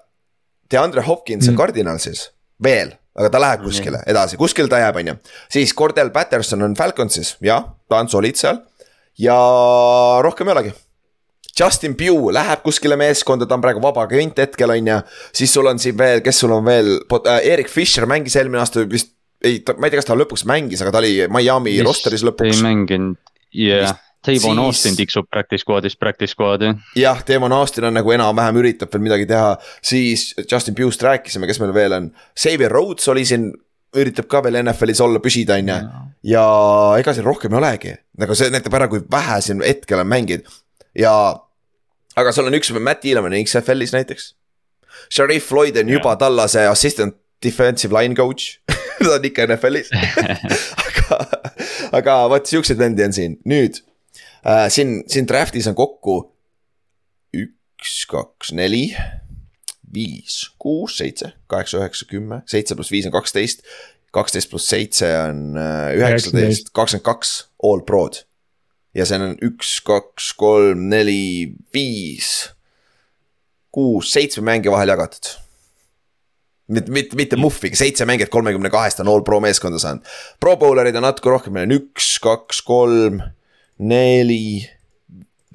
DeAndre Hopkins on mm. Cardinalsis, veel, aga ta läheb kuskile edasi, kuskile ta jääb, on ju. siis Cordell Patterson on Falconsis, jah, ta on solid seal. ja rohkem ei olegi Justin Pugh läheb kuskile meeskonda, ta on praegu vaba agent hetkel on ju. siis sul on siin veel, kes sul on veel äh,, Erik Fischer mängis eelmine aasta vist, ei, ma ei tea, kas ta lõpuks mängis, aga ta oli Miami vist roster'is lõpuks. ei mänginud, jah yeah. Tavon siis... Austin tiksub practice squad'ist practice squad'i. jah, Tavon Austin on nagu enam-vähem üritab veel midagi teha, siis Justin Pugh'st rääkisime, kes meil veel on, Xavier Rhodes oli siin üritab ka veel NFL-is olla, püsida, on ju. ja ega siin rohkem ei olegi, nagu see näitab ära, kui vähe siin hetkel on mängijaid ja aga sul on üks, Matt Elam on XFL-is näiteks. Sharif Floyd on juba tallase assistant defensive line coach ta on ikka NFL-is aga, aga vot siukseid vendi on siin, nüüd äh, siin, siin draft'is on kokku üks, kaks, neli, viis, kuus, seitse, kaheksa, üheksa, kümme, seitse pluss viis on kaksteist. kaksteist pluss seitse on äh, üheksateist, kakskümmend kaks all prod. Ja see on üks, kaks, kolm, neli, viis, kuus, seitsme mängija vahel jagatud mitte, mitte, mitte Muffiga, seitse mängijat kolmekümne kahest on all pro meeskonda saanud. Pro bowlerid on natuke rohkem, meil on üks, kaks, kolm, neli,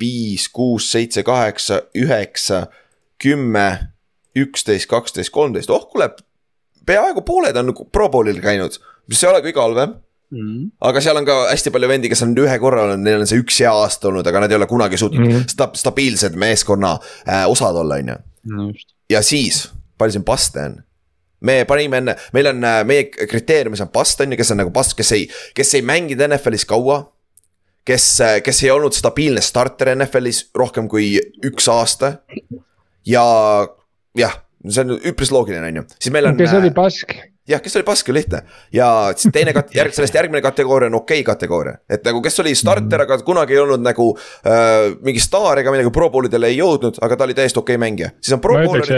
viis, kuus, seitse, kaheksa, üheksa, kümme, üksteist, kaksteist, kolmteist, oh kuule. peaaegu pooled on nagu pro bowlil käinud, mis ei ole kõige halvem. Aga seal on ka hästi palju vendi, kes on ühe korra olnud, neil on see üks hea aasta olnud, aga nad ei ole kunagi suutnud mm. -hmm. sta-, stabiilsed meeskonna äh, osad olla, on ju ja siis, palju siin paste on? me panime enne, meil on äh, meie kriteeriumis on past on ju, kes on nagu past, kes ei, kes ei mänginud NFL-is kaua. kes, kes ei olnud stabiilne starter NFL-is rohkem kui üks aasta. ja jah, see on üpris loogiline, on ju, siis meil on. kes oli pask, jah, kes oli pask, lihtne. Ja siis teine kat-, järg-, sellest järgmine kategooria on okei okay kategooria, et nagu kes oli starter, aga kunagi ei olnud nagu äh, mingi staar ega midagi pro bowlidele ei jõudnud, aga ta oli täiesti okei okay mängija, siis on pro ma ütleks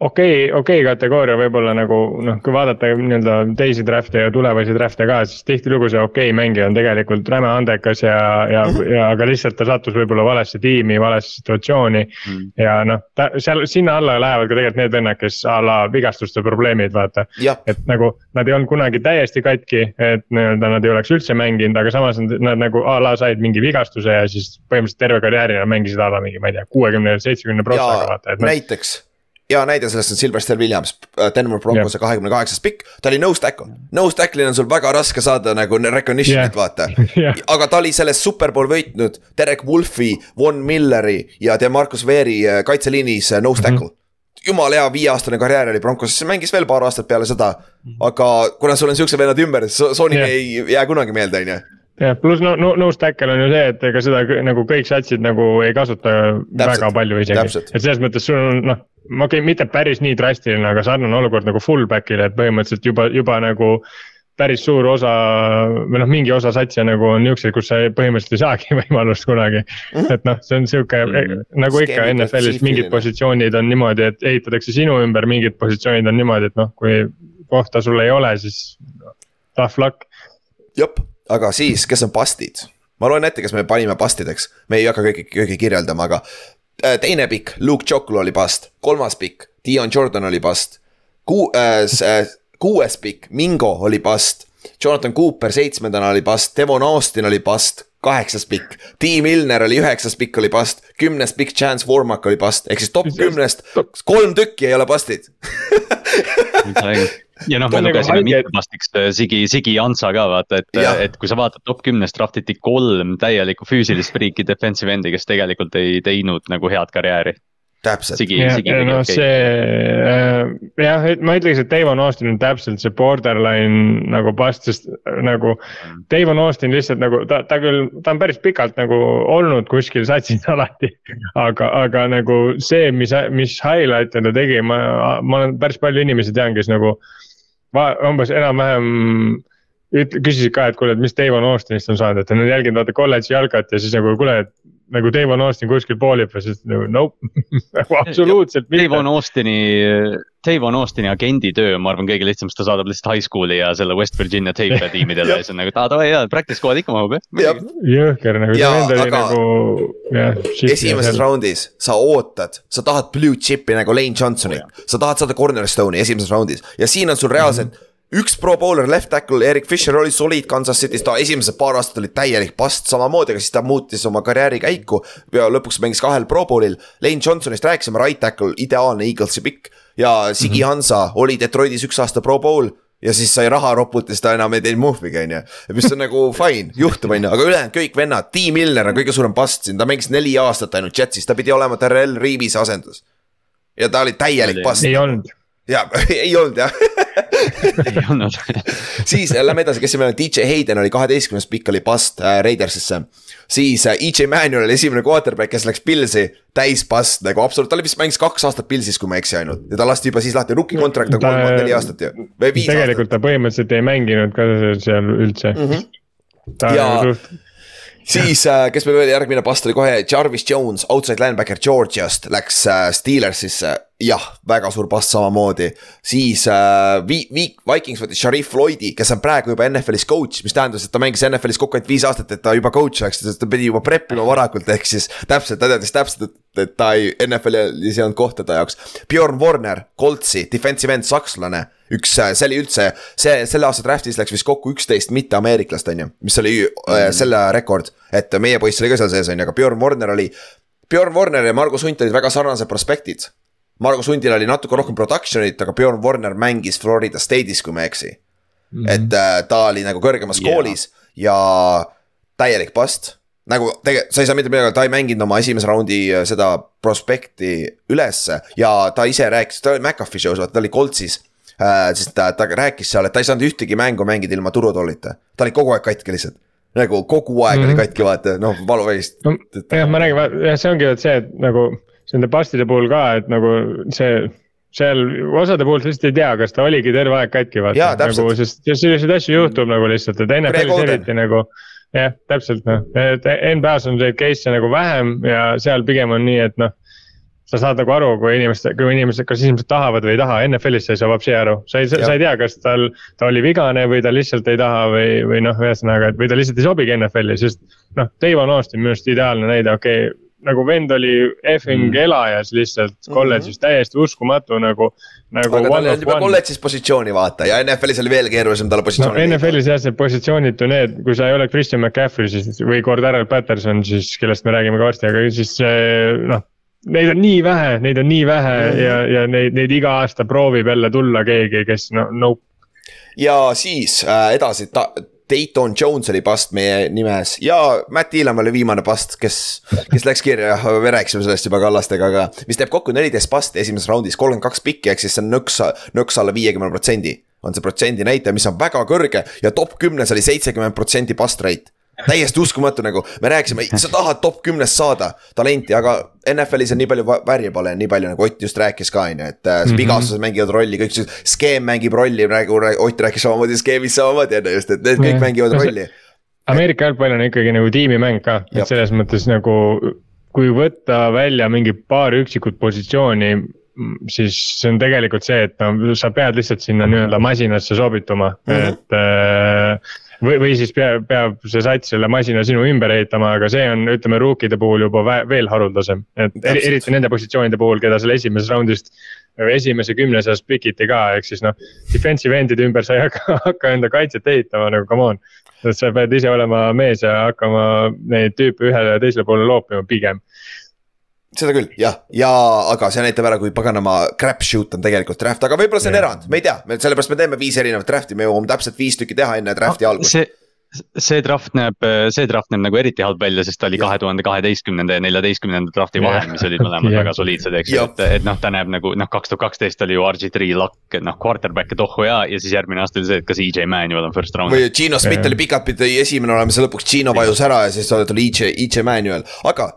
bowlerid. see okei, okei kategooria võib-olla nagu noh, kui vaadata nii-öelda teisi draft'e ja tulevasi draft'e ka, siis tihtilugu see okei mängija on tegelikult räme andekas ja, ja mm, -hmm. ja aga lihtsalt ta sattus võib-olla valesse tiimi, valesse situatsiooni Mm. ja noh, ta seal sinna alla lähevad ka tegelikult need vennad, kes a la vigastuste probleemid, vaata. et nagu nad ei olnud kunagi täiesti katki, et nii-öelda nad ei oleks üldse mänginud, aga samas nad, nad nagu a la said mingi vigastuse ja siis põhimõtteliselt terve karjääri nad mängisid a la mingi, ma ei tea, kuuekümne, seitsmekümne protsaga ja vaata, näiteks. Hea näide sellest on Sylvester Williams, Denver Broncose kahekümne kaheksas pikk, ta oli. Nose tackle'il on sul väga raske saada nagu recognition'it Jah. vaata. jah, aga ta oli sellest superbowl võitnud Derek Wolfi, Von Milleri ja Demarcus Ware'i äh, kaitseliinis äh, nose tackle mm. -hmm. jumala hea viieaastane karjäär oli Broncos, mängis veel paar aastat peale seda. aga kuna sul on siuksed vennad ümber, Sony Jah. ei jää kunagi meelde, on ju. jah, pluss no, no nose tackle on ju see, et ega seda nagu kõik satsid nagu ei kasuta Täpselt, väga palju isegi et selles mõttes sul on noh, okei okay,, mitte päris nii drastiline, aga sarnane olukord nagu fullback'il, et põhimõtteliselt juba, juba nagu päris suur osa või noh, mingi osa satse nagu on niuksed, kus sa põhimõtteliselt ei saagi võimalust kunagi mm. -hmm. et noh, see on sihuke mm. -hmm. nagu ikka Skeemid NFL-is mingid positsioonid on niimoodi, et ehitatakse sinu ümber, mingid positsioonid on niimoodi, et noh, kui kohta sul ei ole, siis tough luck. jep, aga siis, kes on pastid? ma loen ette, kes me panime pastideks, me ei hakka kõiki, kõiki kirjeldama, aga äh, teine pikk, Luke Choclo oli past, kolmas pikk, Dion Jordan oli past. Ku- äh,, äh, kuues pikk, Mingo oli past, Jonathan Cooper seitsmendana oli past, Devon Austin oli past, kaheksas pikk, T. Milner oli üheksas pikk oli past, kümnes pikk Chance Warmack oli past, ehk siis top kümnest kolm tükki ei ole pastid. Ja noh, me lugesime mitmepastiks äh, Sigi, Sigi Ansa ka vaata, et et kui sa vaatad top kümnest draftiti kolm täielikku füüsilist friiki defensive endi, kes tegelikult ei teinud nagu head karjääri. täpselt, Sigi, Sigi ja tegi noh, okei. see äh, jah, et ma ütleks, et Davon Austin on täpselt see borderline nagu past, sest äh, nagu Davon Austin lihtsalt nagu ta, ta küll, ta on päris pikalt nagu olnud kuskil satsis alati. aga, aga nagu see, mis, mis highlight'e ta tegi, ma, ma olen päris palju inimesi tean, kes nagu va- umbes enam-vähem küsisid ka, et kuule, et mis Davon Austinist on saanud, et nad on jälginud vaata kolledži jalgat ja siis nagu kuule, et nagu Davon Austin kuskil poolib ja siis nagu nope. Absoluutselt mitte. Davon Austini, Davon Austini agendi töö, ma arvan, kõige lihtsam, sest ta saadab lihtsalt high school'i ja selle West Virginia tape'e tiimidele ja siis on nagu, et aa davai jaa, practice squad ikka mahub jah? Jõhker nagu, see Jaa, vend oli nagu jah. esimeses raundis sa ootad, sa tahad blue chip'i nagu Lane Johnsoni, sa tahad saada cornerstone'i esimeses raundis. Ja siin on sul reaalselt mm -hmm. Üks pro bowler left tackle, Erik Fisher oli soliid Kansas City's, ta esimesed paar aastat oli täielik past samamoodi, aga siis ta muutis oma karjääri käiku ja lõpuks mängis kahel pro bowl'il. Lane Johnsonist rääkisime, right tackle, ideaalne Eaglesi pikk. Ja Sigi Hansa oli Detroitis üks aasta pro bowl ja siis sai raha roput ja siis ta enam ei teinud movie'gi on ju, mis on nagu fine, juhtub on ju, aga ülejäänud kõik vennad, T. Milner on kõige suurem past siin, ta mängis neli aastat ainult Jetsis, ta pidi olema Terrel Reavis'i asendus. ja ta oli täielik past ei olnud, ja ei olnud jah, ei olnud. siis äh, lähme edasi, kes siin meil on, DJ Hayden oli kaheteistkümnes pikk oli past äh, Raidersisse. siis äh, EJ Manuel oli esimene quarterback, kes läks Pilsi täis past nagu absoluut, ta oli vist mängis kaks aastat Pilsis, kui ma ei eksi ainult ja ta lasti juba siis lahti, rookie contract on Ta- kolm-neli aastat ju, või viis aastat. tegelikult ta põhimõtteliselt ei mänginud ka seal üldse mm. -hmm. ta Ja- suht, siis, kes meil oli järgmine past oli kohe Jarvis Jones, outside linebacker Georgiast läks äh, Steelersisse jah, väga suur pass samamoodi, siis äh, Vi-, Vi-, Vikings võttis Sharif Floydi, kes on praegu juba NFL-is coach, mis tähendas, et ta mängis NFL-is kokku ainult viis aastat, et ta juba coach oleks, ta pidi juba prep ima varakult, ehk siis täpselt, ta teadis täpselt, et, et ta ei, NFL-is ei olnud kohta ta jaoks. Bjorn Warner, Coltsi, defensive end, sakslane, üks, see oli üldse, see selle aasta draft'is läks vist kokku üksteist mitteameeriklast, on ju, mis oli äh, selle rekord, et meie poiss oli ka seal sees, on ju, aga Bjorn Warner oli Bjorn Warner ja Margus Hunt olid väga sarnased prospektid. Margus Hundil oli natuke rohkem production'it, aga Bjorn Warner mängis Florida State'is, kui ma ei eksi mm. -hmm. et äh, ta oli nagu kõrgemas yeah. koolis ja täielik past. nagu tegelikult, sa ei saa mitte midagi, ta ei mänginud oma esimese raundi äh, seda prospekti ülesse ja ta ise rääkis, ta oli McAfee show's, vaata ta oli Coltsis äh,. sest ta, ta rääkis seal, et ta ei saanud ühtegi mängu mängida ilma turutollita, ta oli kogu aeg katki lihtsalt. nagu kogu aeg mm -hmm. oli Mhm. katki, vaata noh, valuväist no jah, ma räägin, jah, see ongi see, et nagu nende pastide puhul ka, et nagu see seal osade puhul sa lihtsalt ei tea, kas ta oligi terve aeg katki, vaata nagu, sest sest selliseid asju juhtub nagu lihtsalt, et NFL-is eriti nagu. jah, täpselt noh, et NBA-s on neid case'e nagu vähem ja seal pigem on nii, et noh. sa saad nagu aru, kui inimesed, kui inimesed, kas inimesed tahavad või ei taha, NFL-is sa ei saa vapsi aru, sa ei, sa ei tea, kas tal. ta oli vigane või ta lihtsalt ei taha või, või noh, ühesõnaga, et või ta lihtsalt ei sobigi NFL-i, sest noh, Davon Austin minu arust ideaalne näide, okei okay, nagu vend oli effing mm. elajas lihtsalt kolledžis, täiesti uskumatu nagu, nagu. aga tal ei olnud juba kolledžis positsiooni vaata ja NFL-is oli veel keerulisem talle no positsiooni leida. NFL-is jah, see positsioonitu need, kui sa ei ole Christian McCaffrey siis või Cordero Patterson siis, kellest me räägime ka varsti, aga siis see noh. Neid on nii vähe, neid on nii vähe mm Mhm. -hmm. ja, ja neid, neid iga aasta proovib jälle tulla keegi, kes no, no ja siis äh, edasi ta,, Dayton Jones oli past meie nimes ja Matt Elam oli viimane past, kes, kes läks kirja, me rääkisime sellest juba Kallastega, aga mis teeb kokku neliteist pasti esimeses raundis, kolmkümmend kaks pikki, ehk siis see on nõks, nõks alla viiekümne protsendi. on see protsendi näitaja, mis on väga kõrge ja top kümnes oli seitsekümmend protsenti past rate täiesti uskumatu nagu, me rääkisime, sa tahad top kümnest saada talenti, aga NFL-is on nii palju variable, nii palju nagu Ott just rääkis ka on ju, et äh, Mhm. vigastused mängivad rolli, kõik see skeem mängib rolli, praegu rää- Ott rääkis samamoodi skeemist samamoodi on ju just, et need kõik mängivad rolli. Ameerika jalgpall on ikkagi nagu tiimimäng ka, et selles mõttes nagu. kui võtta välja mingi paar üksikut positsiooni, siis see on tegelikult see, et no sa pead lihtsalt sinna nii-öelda masinasse sobituma mm, Mhm. -hmm. et äh, või, või siis peab, peab see sats selle masina sinu ümber ehitama, aga see on, ütleme rookide puhul juba veel haruldasem. et eri, Täpselt. eriti nende positsioonide puhul, keda seal esimesest raundist või esimese kümne seas pikiti ka, ehk siis noh. Defensive end'ide ümber sa ei hakka, hakka enda kaitset ehitama nagu come on. et sa pead ise olema mees ja hakkama neid tüüpe ühele ja teisele poole loopima pigem. Seda küll, jah, ja aga see näitab ära, kui paganama crapshoot on tegelikult draft, aga võib-olla see on Jah. erand, me ei tea, me sellepärast me teeme viis erinevat draft'i, me jõuame täpselt viis tükki teha enne draft'i algust. see, see draft näeb, see draft näeb nagu eriti halb välja, sest ta oli kahe tuhande kaheteistkümnenda ja neljateistkümnenda drafti vahel, mis olid mõlemad Jah. väga soliidsed, eks ju, et, et noh, ta näeb nagu noh, kaks tuhat kaksteist oli ju RG3 lakk, noh quarterback ja tohhu ja, ja siis järgmine aasta oli see, et kas EJ Manuel on first round. või Gino Smith Jah. oli pikalt pidi esimene olema, siis lõpuks Gino vajus ära ja siis tuli EJ, EJ Manuel, aga.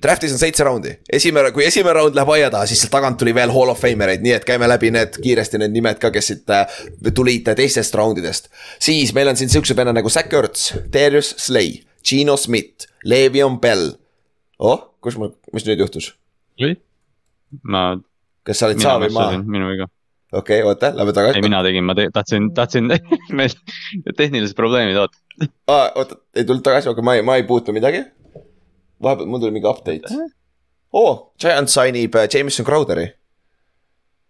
Draft'is on seitse raundi, esimene, kui esimene raund läheb aia taha, siis sealt tagant tuli veel hall of fame ereid, nii et käime läbi need kiiresti need nimed ka, kes siit äh, tulid teistest raundidest. siis meil on siin siuksed vennad nagu Zack Ertz, Darius Slay, Gino Smith, Le'Veon Bell. oh, kus mul, mis nüüd juhtus? ma, kas sa olid saa või maa? minu viga. okei okay,, oota, lähme ei, tagasi. mina tegin, ma te, tahtsin, tahtsin, meil tehnilised probleemid, oot. oota, ei tulnud tagasi, aga ma ei, ma ei puutu midagi. Vahepeal mul tuli mingi update. oo oh,, Giant signib äh, Jameson Crowderi.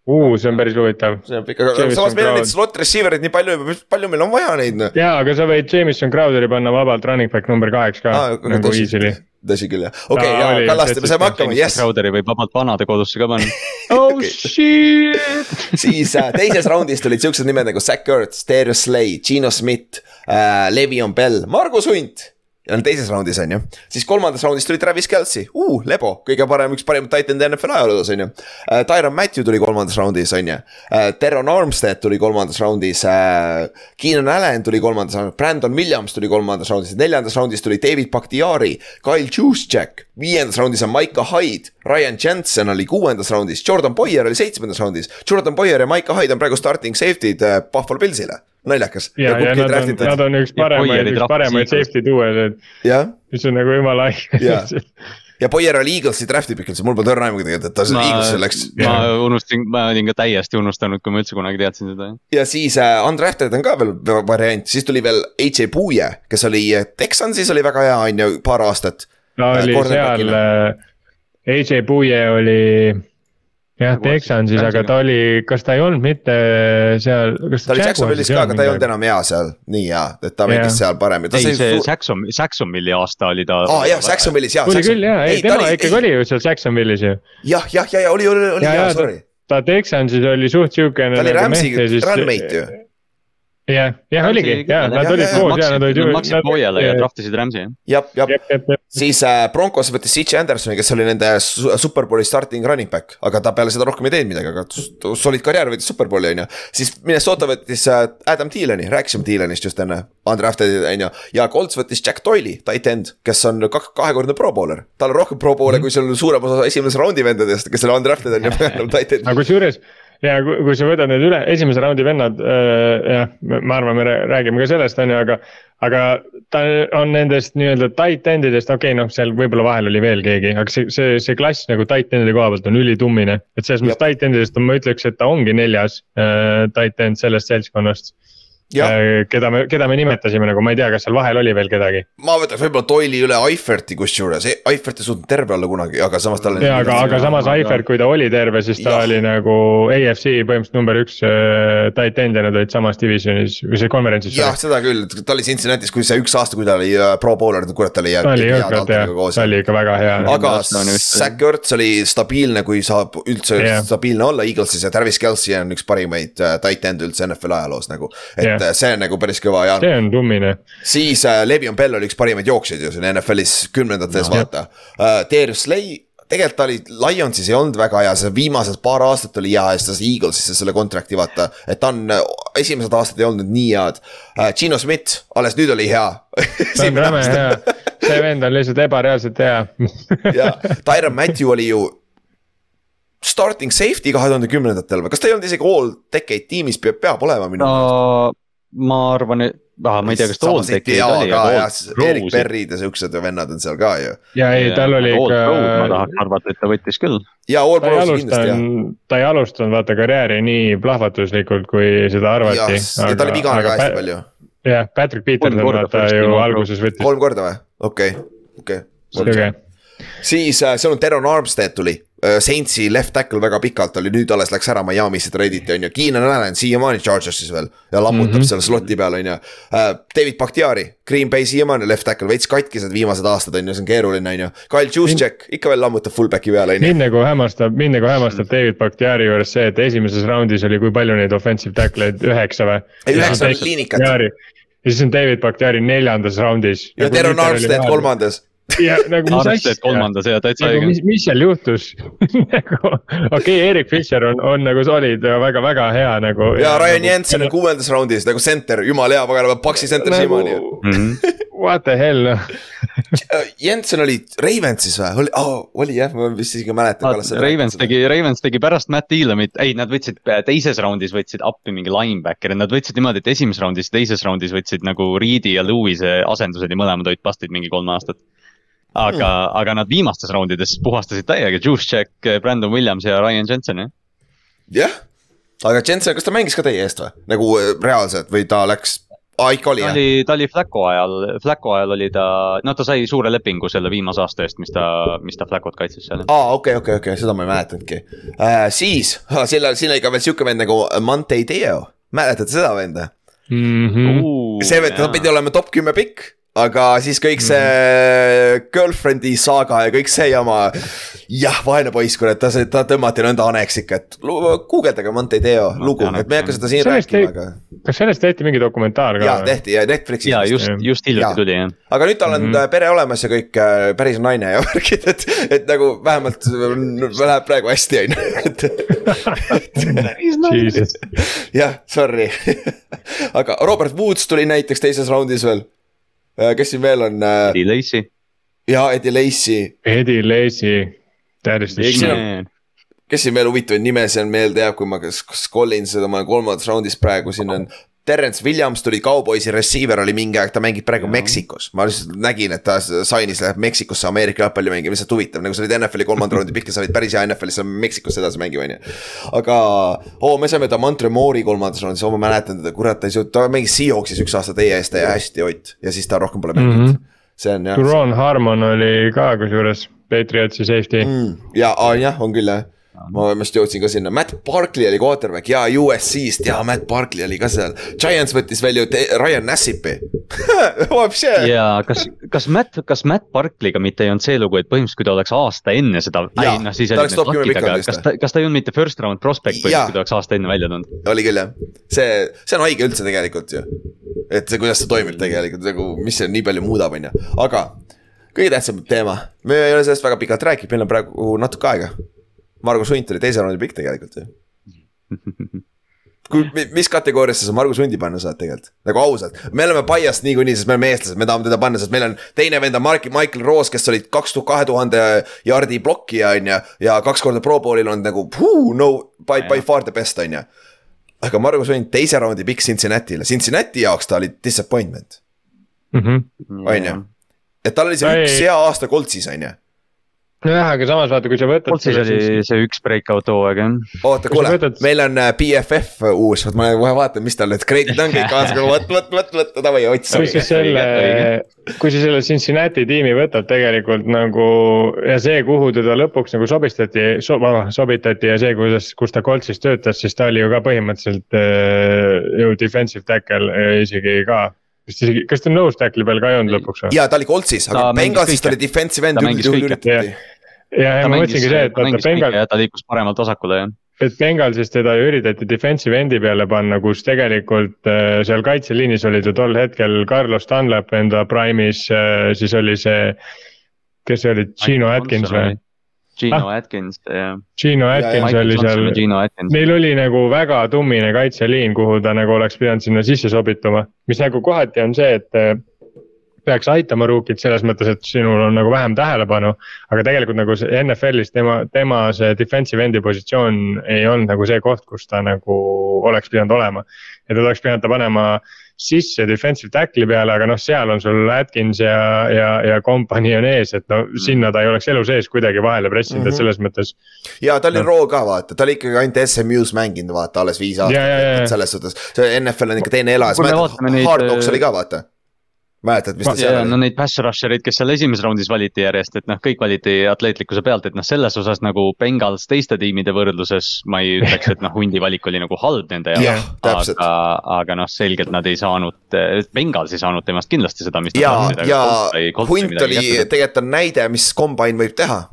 Uh, see on päris huvitav. see on pikk, aga Jameson samas meil on neid Crowder. slot receiver eid nii palju, palju meil on vaja neid noh. jaa, aga sa võid Jameson Crowderi panna vabalt running back number kaheks ka ah, nagu tõsi. easily. tõsi küll jah, okei okay, Ta ja oli Kallaste, me saame täitsa hakkama, jess. Crowderi võib vabalt vanade kodusse ka panna. oh Okei. shit. siis äh, teises raundis tulid siuksed nimed nagu Zack Ertz, Darius Slay, Gino Smith äh,, Le'Veon Bell, Margus Hunt. On teises raundis on ju, siis kolmandas raundis tuli Travis Kelci uh,, Lebo, kõige parem, üks parimaid titan'e NFL ajaloos on ju uh,. Tyron Matthew tuli kolmandas raundis on ju uh,, Teron Armstead tuli kolmandas raundis uh,. Keenan Allan tuli kolmandas raundis, Brandon Williams tuli kolmandas raundis, neljandas raundis tuli David Bakhtiari, Kyle Juszczyk. viiendas raundis on Maiko Hyde, Ryan Jensen oli kuuendas raundis, Jordan Boyer oli seitsmendas raundis. Jordan Boyer ja Maiko Hyde on praegu starting safety'd uh, Buffalo Pillsile, naljakas. ja, ja nad on, nad on üks Ja paremaid, üks paremaid safety duo'd, et mis on nagu jumala haige. ja Boyer oli Eaglesi draft'i pikk üldse, mul polnud õrna aimugi tegelikult, et ta sinna Eaglesisse läks. ma unustasin, ma olin ka täiesti unustanud, kui ma üldse kunagi teadsin seda. ja siis äh, undrafted on ka veel va- variant, siis tuli veel AJ Puuje, kes oli äh, Texansis oli väga hea, on ju, paar aastat. ta oli seal AJ Puuje oli jah, Nagu Texansis, aga ta oli, kas ta ei olnud mitte seal, kas ta oli Jacksonvilis ka, aga ta ei olnud enam hea seal, nii hea, et ta mängis seal paremini. ei, see Saxon, Saxonville'i aasta oli ta. aa jah, Jacksonvilis jah. oli küll jaa, ei tema ikkagi oli ju seal Jacksonvilis ju. jah, jah, ja, ja oli, oli, oli Ja, jaa ja,, sorry. ta Texansis oli suht siukene. ta oli Rams'iga runmate ju. jah, jah oligi, jaa, nad jah, olid jah, koos ja nad olid Nad maksid Boyale ja trahvisid Rams'i. jah, jah, jep, jep, siis äh, Broncos võttis CJ Andersoni, kes oli nende su- Superbowli starting running back, aga ta peale seda rohkem ei teinud midagi, aga solid karjäär võttis Superbowli on ju. siis Minnesota võttis äh, Adam Thieleni, rääkisime Thielenist just enne, undrafted on ju. ja Colts võttis Jack Doyle'i, tight end, kes on kak- kahekordne pro bowler. tal on rohkem pro bowle mm -hmm. kui seal suurem osa esimese raundi vendadest, kes oli undrafted on ju, tight end. aga kusjuures ja kui, kui sa võtad need üle, esimese raundi vennad äh,, jah, ma arvan, me rää- räägime ka sellest, on ju, aga. aga ta on nendest nii-öelda tight end idest, okei okay,, noh, seal võib-olla vahel oli veel keegi, aga see, see, see klass nagu tight end'i koha pealt on ülitummine. et selles mõttes tight end idest on, ma ütleks, et ta ongi neljas äh, tight end sellest seltskonnast. Keda me, keda me nimetasime nagu, ma ei tea, kas seal vahel oli veel kedagi. ma võtaks võib-olla Doyle'i üle Eiferti kusjuures, Eifert ei suutnud terve olla kunagi, aga samas tal ja aga, aga samas Eifert, kui ta oli terve, siis ta Jah. oli nagu AFC põhimõtteliselt number üks äh, tight end ja nad olid samas divisionis või see konverentsis. jah, seda küll, ta oli Cincinnati's, kui see üks aasta, kui ta oli äh, pro bowler, kurat, ta oli. ta oli jõhkralt hea, ta oli ikka väga hea. aga Zack Ertz oli stabiilne, kui saab üldse yeah. stabiilne olla Eaglesis ja Travis Kelci on üks parimaid äh, tight end'e üldse NFL ajaloos nagu. et Jah. Yeah. see on nagu päris kõva ja see on tummine, siis äh, Le'Veon Bell oli üks parimaid jooksjaid ju siin NFL-is kümnendates no. vaata äh,. Darius Slay, tegelikult ta oli Lionsis ei olnud väga hea, see viimased paar aastat oli hea ja siis ta sai Eaglesisse selle contract'i vaata. et ta on, esimesed aastad ei olnud nii head äh,. Gino Schmidt alles nüüd oli hea. ta on räme hea, see vend on lihtsalt ebareaalselt hea. ja Tyron Matthew oli ju starting safety kahe tuhande kümnendatel või kas ta ei olnud isegi all decade tiimis, peab, peab olema minu no ma arvan, et, ma ei tea, kas ta all decade oli, aga Erik Berrid ja siuksed vennad on seal ka ju. ja ei, tal oli Pro'd ma ikka, tahaks arvata, et ta võttis küll. ja all pros kindlasti jah. ta ei alustanud vaata karjääri nii plahvatuslikult, kui seda arvati. ja ta oli vigane ka hästi palju. jah, Patrick Peterson vaata ju alguses võttis, kolm korda või? okei, okei. siis äh, seal on Teron Armstead tuli. Saintsi left tackle väga pikalt oli, nüüd alles läks ära Miami'sse treiditi on ju, Keenan Allan siiamaani Chargersis veel ja lammutab mm. -hmm. seal slot'i peal on ju. David Bakhtiari, Green Bay siiamaani left tackle, veits katkised viimased aastad on ju, see on keeruline on ju. Kyle Juszczyk ikka veel lammutab fullback'i peal on ju. mind nagu hämmastab, mind nagu hämmastab David Bakhtiari juures see, et esimeses raundis oli, kui palju neid offensive tackle'id, üheksa või? üheksa oli liinikat ja siis on David Bakhtiari neljandas raundis. ja Teron Armstead. kolmandas. Ja nagu mis asja, kolmandas ja täitsa nagu õige. mis, mis seal juhtus nagu okei okay,, Erik Fischer on, on nagu solid ja väga-väga hea nagu. ja Ryan Jensen on kuuendas raundis nagu center, jumala hea, paganama paksi center siiamaani. nagu, Mhm. what the hell noh, Jensen oli Ravensis või, oli oh,, oli jah, ma vist isegi mäletan. Ravens tegi, Ravens tegi pärast Matt Elamit, ei, nad võtsid äh, teises raundis võtsid appi mingi linebackeri, nad võtsid niimoodi, et esimeses raundis, teises raundis võtsid nagu Reed'i ja Lewis'e asendused ja mõlemad olid bast'id mingi kolm aastat. Aga mm., aga nad viimastes raundides puhastasid täiega, Juszczyk, Brandon Williams ja Ryan Jensen jah. jah, aga Jensen, kas ta mängis ka teie eest või, nagu äh, reaalselt või ta läks, aa ikka oli ta jah? oli, ta oli Flacco ajal, Flacco ajal oli ta, no ta sai suure lepingu selle viimase aasta eest, mis ta, mis ta Flaccot kaitses seal. aa, okei, okei, okei, seda ma ei mäletanudki äh,. siis, siin, siin oli ka veel siuke vend nagu Monte Deo, mäletate seda venda? mm. -hmm. see vend, ta pidi olema top kümme pikk, aga siis kõik see Mhm. girlfriend'i saaga ja kõik see jama. jah, vaene poiss, kurat, ta, ta tõmmati nõnda aneksik, et lu- guugeldage Monte Deo lugu, et me ei hakka seda siin Sellest rääkima, ei- aga. kas sellest tehti mingi dokumentaar ka ja? tehti ja Netflixis ja vist. just, just Jaa. hiljuti tuli jah. aga nüüd tal on mm Mhm. -hmm. pere olemas ja kõik äh, päris naine ja värgid, et, et nagu vähemalt mm, läheb praegu hästi, on ju, et jah, sorry. aga Robert Woods tuli näiteks teises raundis veel. Kes siin veel on? Eddie Lacy. ja Eddie Lacy, Eddie Lacy, täiesti Siin on- man. kes siin veel huvitavaid nimesid on meelde jääb, kui ma, kas, kas Collins, ma olen kolmandas raundis praegu, siin on Terence Williams tuli Cowboysi receiver oli mingi aeg, ta mängib praegu Jaa. Meksikos. ma lihtsalt nägin, et ta sainis läheb Meksikosse Ameerika jalgpalli mängima, lihtsalt huvitav, nagu sa olid NFL-i kolmanda raundi pikk ja sa olid päris hea NFL-is, sa Meksikosse edasi mängima, on ju. aga, oo, me saime ta Montre Moore'i kolmandas raundis, oo, ma mäletan teda, kurat, ta ei suutnud, ta mängis Seahawksis üks aasta teie eest ja hästi Ott ja siis ta rohkem pole mänginud mm. -hmm. see on jah. Ron Harmon oli ka kusjuures Patriotsi safety mm.. mm, ja jah, on küll jah ma vist jõudsin ka sinna, Matt Barkley oli quarterback ja USC-st ja Matt Barkley oli ka seal. Giants võttis veel ju Ryan Nassipi Vapše. ja kas, kas Matt, kas Matt Barkley'ga mitte ei olnud see lugu, et põhimõtteliselt, kui ta oleks aasta enne seda, Jaa, pikalt kas ta, kas ta ei olnud mitte first round prospect Jaa. põhimõtteliselt, kui ta oleks aasta enne välja tulnud? oli küll jah, see, see on haige üldse tegelikult ju. et see, kuidas see toimib tegelikult nagu, mis see nii palju muudab, on ju, aga kõige tähtsam teema, me ei ole sellest väga pikalt rääkinud, meil on praegu natuke aega. Margus Hunt oli teise raundi pikk tegelikult ju. kui, mis kategooriasse sa Margus Hundi panna saad tegelikult, nagu ausalt, me oleme biased niikuinii, sest me oleme eestlased, me tahame teda panna, sest meil on teine vend on Mark, Michael Roos, kes olid kaks tuhat kahe tuhande jardi blokkija on ju. ja kaks korda pro bowl'il olnud nagu puu, no by, by far the best on ju aga Margus Hunt teise raundi pikk Cincinnati'le, Cincinnati jaoks ta oli disappointment, -hmm. on ju. et tal oli see üks hea aasta Coltsis, on ju. nojah, aga samas vaata, kui sa võtad. Coltsis oli see üks breakout hooaeg jah. oota, Kui kuule võtad-, meil on äh, BFF uus, vot ma kohe vaatan, mis tal need grade'id on kõik kaasas, vot, vot, vot, vot, davai, kui otsime sa selle kui sa selle Cincinnati tiimi võtad tegelikult nagu ja see, kuhu teda lõpuks nagu sobistati so,, sobitati ja see, kuidas, kus ta Coltsis töötas, siis ta oli ju ka põhimõtteliselt äh, ju defensive tackle äh, isegi ka. Vist isegi, kas ta nose tackle'i peal ka ei olnud lõpuks või? ja ta oli Coltsis, aga Bengalsis ta oli defensive end üldjuhul üritati. ja, ja ma mõtlesingi see, et ta vaata Bengal, ja ta liikus paremalt vasakule jah. et Bengalsis teda ju üritati defensive end'i peale panna, kus tegelikult äh, seal kaitseliinis olid ju tol hetkel Carlos Dunlap enda prime'is äh,, siis oli see. kes see oli, Gino Atkins või? Gino Atkins jah. Gino ja, Atkins Michael oli seal ja, neil oli nagu väga tummine kaitseliin, kuhu ta nagu oleks pidanud sinna sisse sobituma, mis nagu kohati on see, et äh, peaks aitama Rookit selles mõttes, et sinul on nagu vähem tähelepanu. aga tegelikult nagu see NFL-is tema, tema see defensive end'i positsioon ei olnud nagu see koht, kus ta nagu oleks pidanud olema. ja ta oleks pidanud ta panema sisse defensive tackle'i peale, aga noh, seal on sul Atkins ja, ja, ja kompanii on ees, et no sinna ta ei oleks elu sees kuidagi vahele pressinud mm, -hmm. Mhm. et selles mõttes. ja ta oli Noh. raw ka vaata, ta oli ikkagi ainult SMÜ-s mänginud vaata alles viis aastat, et selles suhtes, see NFL on ikka teine me mäletad Hard Knocks äh, oli ka vaata. mäletad, mis ta seal oli no? neid pass rusher eid, kes seal esimeses raundis valiti järjest, et noh, kõik valiti atleetlikkuse pealt, et noh, selles osas nagu Bengals teiste tiimide võrdluses. ma ei ütleks, et noh, hundi valik oli nagu halb nende jaoks, täpselt. aga, aga noh, selgelt nad ei saanud, Bengals ei saanud temast kindlasti seda, mis. ja, ja Hunt oli, tegelikult on näide, mis combine võib teha.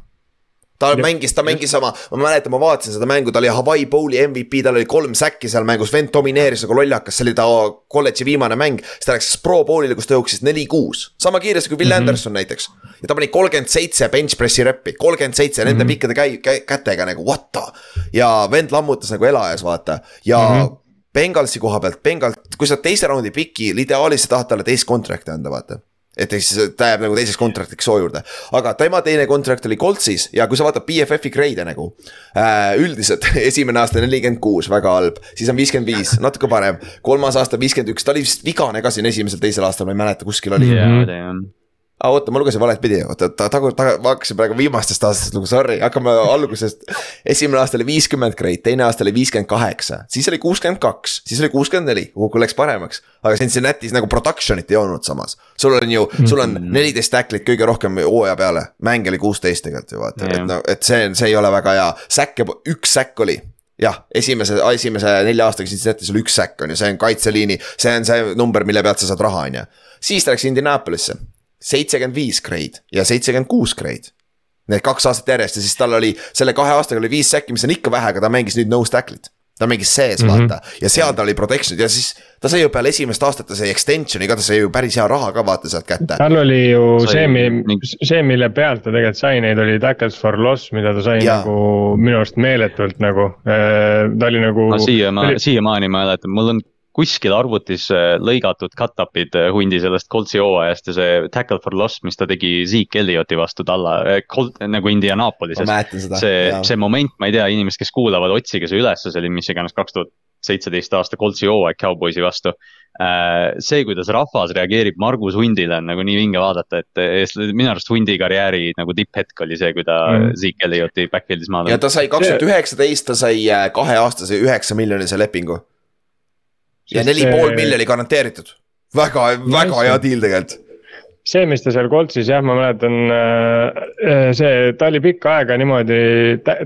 Ta Jep. mängis, ta mängis oma, ma mäletan, ma vaatasin seda mängu, ta oli Hawaii Bowli MVP, tal oli kolm säkki seal mängus, vend domineeris nagu lollakas, see oli ta kolledži viimane mäng. siis ta läks Pro Bowlile, kus ta jooksis neli-kuus, sama kiiresti kui Will mm. -hmm. Anderson näiteks. ja ta pani kolmkümmend seitse bench pressi rep'i, kolmkümmend seitse nende Mhm. pikkade käi-, käi-, kätega nagu what the. ja vend lammutas nagu elajas, vaata ja mm. -hmm. Bengalsi koha pealt, Bengal, kui sa teise raundi piki, ideaalis sa tahad talle teist contract'i anda, vaata et ehk siis ta jääb nagu teiseks kontraktiks soo juurde. aga tema teine kontrakt oli Coltsis ja kui sa vaatad BFF-i grade'e nagu äh,. üldiselt esimene aasta nelikümmend kuus, väga halb, siis on viiskümmend viis, natuke parem. kolmas aasta viiskümmend üks, ta oli vist vigane ka siin esimesel-teisel aastal, ma ei mäleta, kuskil oli yeah.. Mhm. aa, oota, ma lugesin valet pidi, oota, ta tagu-, ta, ma hakkasin praegu viimastest aastatest nagu sorry, hakkame algusest. esimene aasta oli viiskümmend grade, teine aasta oli viiskümmend kaheksa, siis oli kuuskümmend kaks, siis oli kuuskümmend neli, kuhu läks paremaks. aga Cincinnati's nagu production'it ei olnud samas. sul on ju, sul on neliteist tacklit kõige rohkem hooaja peale, mänge oli kuusteist tegelikult ju vaata, et Jah. no, et see, see ei ole väga hea, säkke, üks säkk oli jah, esimese, esimese nelja aastaga Cincinnati's oli üks säkk on ju, see on kaitseliini, see on see number, mille pealt sa saad raha, on ju. siis ta läks Indianapolis'e, seitsekümmend viis grade ja seitsekümmend kuus grade. Need kaks aastat järjest ja siis tal oli selle kahe aastaga oli viis säkki, mis on ikka vähe, aga ta mängis nüüd nose tackle'it. ta mängis sees mm. -hmm. vaata ja seal ta oli protection ja siis ta sai ju peale esimest aastat, ta sai extension'i ka, ta sai ju päris hea raha ka vaata sealt kätte. tal oli ju Sai see, see, mille pealt ta tegelikult sai neid, oli tackles for loss, mida ta sai Jaa. nagu minu arust meeletult nagu. ta oli nagu ma. siiamaani, siiamaani mäletan, mul on kuskil arvutis äh, lõigatud cut-up'id äh, hundi sellest Coltsi hooajast ja see tackle for loss, mis ta tegi Zeke Elliotti vastu talla, nagu ma Indianapolises. mäletan seda. see, see moment, ma ei tea, inimesed, kes kuulavad, otsige see ülesse, see oli mis iganes kaks tuhat seitseteist aasta Coltsi hooaeg Cowboysi vastu äh,. see, kuidas rahvas reageerib Margus Hundile on nagu nii vinge vaadata, et minu arust Hundi karjääri nagu tipphetk oli see, kui ta mm. Zeke Elliotti backfield'is maha ja ta sai kaks tuhat üheksateist, ta sai äh, kaheaastase üheksa miljonise lepingu. Ja neli pool miljoni garanteeritud, väga, väga hea deal tegelikult see, mis ta seal Coltsis jah, ma mäletan, äh, äh, see, ta oli pikka aega niimoodi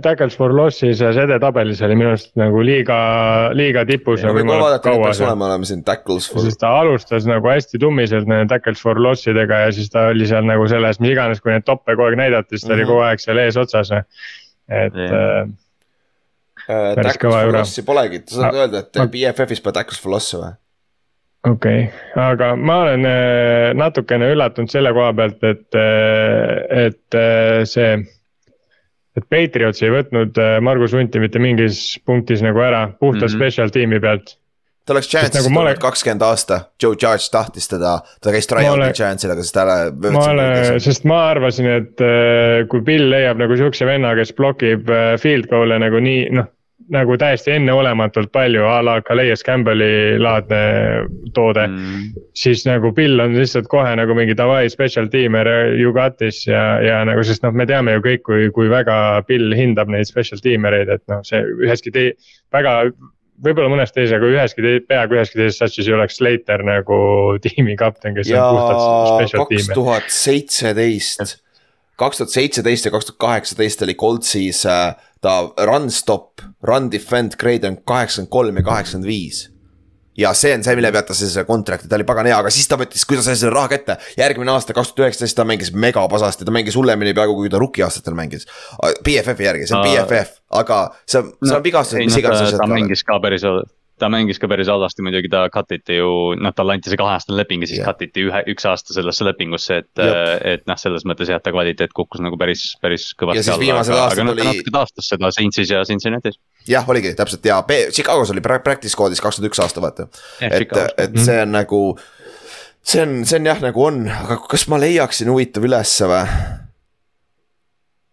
tackles for loss'is ja edetabelis oli minu arust nagu liiga, liiga tipus. tackles for. sest ta alustas nagu hästi tummiselt nende tackles for loss idega ja siis ta oli seal nagu selles, mis iganes, kui neid toppe kogu aeg näidati, siis ta mm -hmm. oli mhm. kogu aeg seal eesotsas. et yeah.. Äh, päris kõva jura. polegi, sa saad öelda, et BFF-is pole tackles for loss'e või? okei okay., aga ma olen äh, natukene üllatunud selle koha pealt, et, äh, et see. et Patriots ei võtnud Margus Hunti mitte mingis punktis nagu ära, puhtalt mm -hmm. special tiimi pealt. Ta oleks chance'is nagu olen... kakskümmend aasta, Joe Judge tahtis teda, ta käis tryout'i olen... chance'il, aga siis ta ära. ma olen, sest ma arvasin, et kui Bill leiab nagu sihukese venna, kes blokib field goal'e nagu nii, noh nagu täiesti enneolematult palju a la Calais Campbell'i laadne toode mm.. siis nagu Bill on lihtsalt kohe nagu mingi davai special teamer you got this ja, ja nagu, sest noh, me teame ju kõik, kui, kui väga Bill hindab neid special teamer eid, et noh, see üheski tei-, väga võib-olla mõnes teises, aga üheski te,, peaaegu üheski teises satsis ei oleks Slater nagu tiimi kapten, kes ja on puhtalt special teamer. kaks tuhat seitseteist, kaks tuhat seitseteist ja kaks tuhat kaheksateist oli Coltsis äh, ta run stop, run defend grade on kaheksakümmend kolm ja kaheksakümmend viis ja see on see, mille pealt ta sai selle contract'i, ta oli pagan hea, aga siis ta võttis, kui ta sai selle raha kätte. järgmine aasta, kaks tuhat üheksateist, ta mängis megapasasti, ta mängis hullemini peaaegu, kui ta rookie aastatel mängis. BFF-i järgi, see on BFF, aga see, see on vigastus, mis iganes asjad. ta mängis ka päris ta mängis ka päris halvasti muidugi, ta cut iti ju, noh talle anti see kaheaastane leping ja siis yeah. cut iti ühe, üks aasta sellesse lepingusse, et, et noh, selles mõttes jah, ta kvaliteet kukkus nagu päris, päris kõvasti alla, aga, aga noh, ta natuke taastas seda Saintsis ja Cincinnati's. jah, oligi täpselt ja Chicagos oli practice code'is kaks tuhat üks aasta vaata, et, et see on nagu see on, see on jah, nagu on, aga kas ma leiaksin huvitav ülesse või?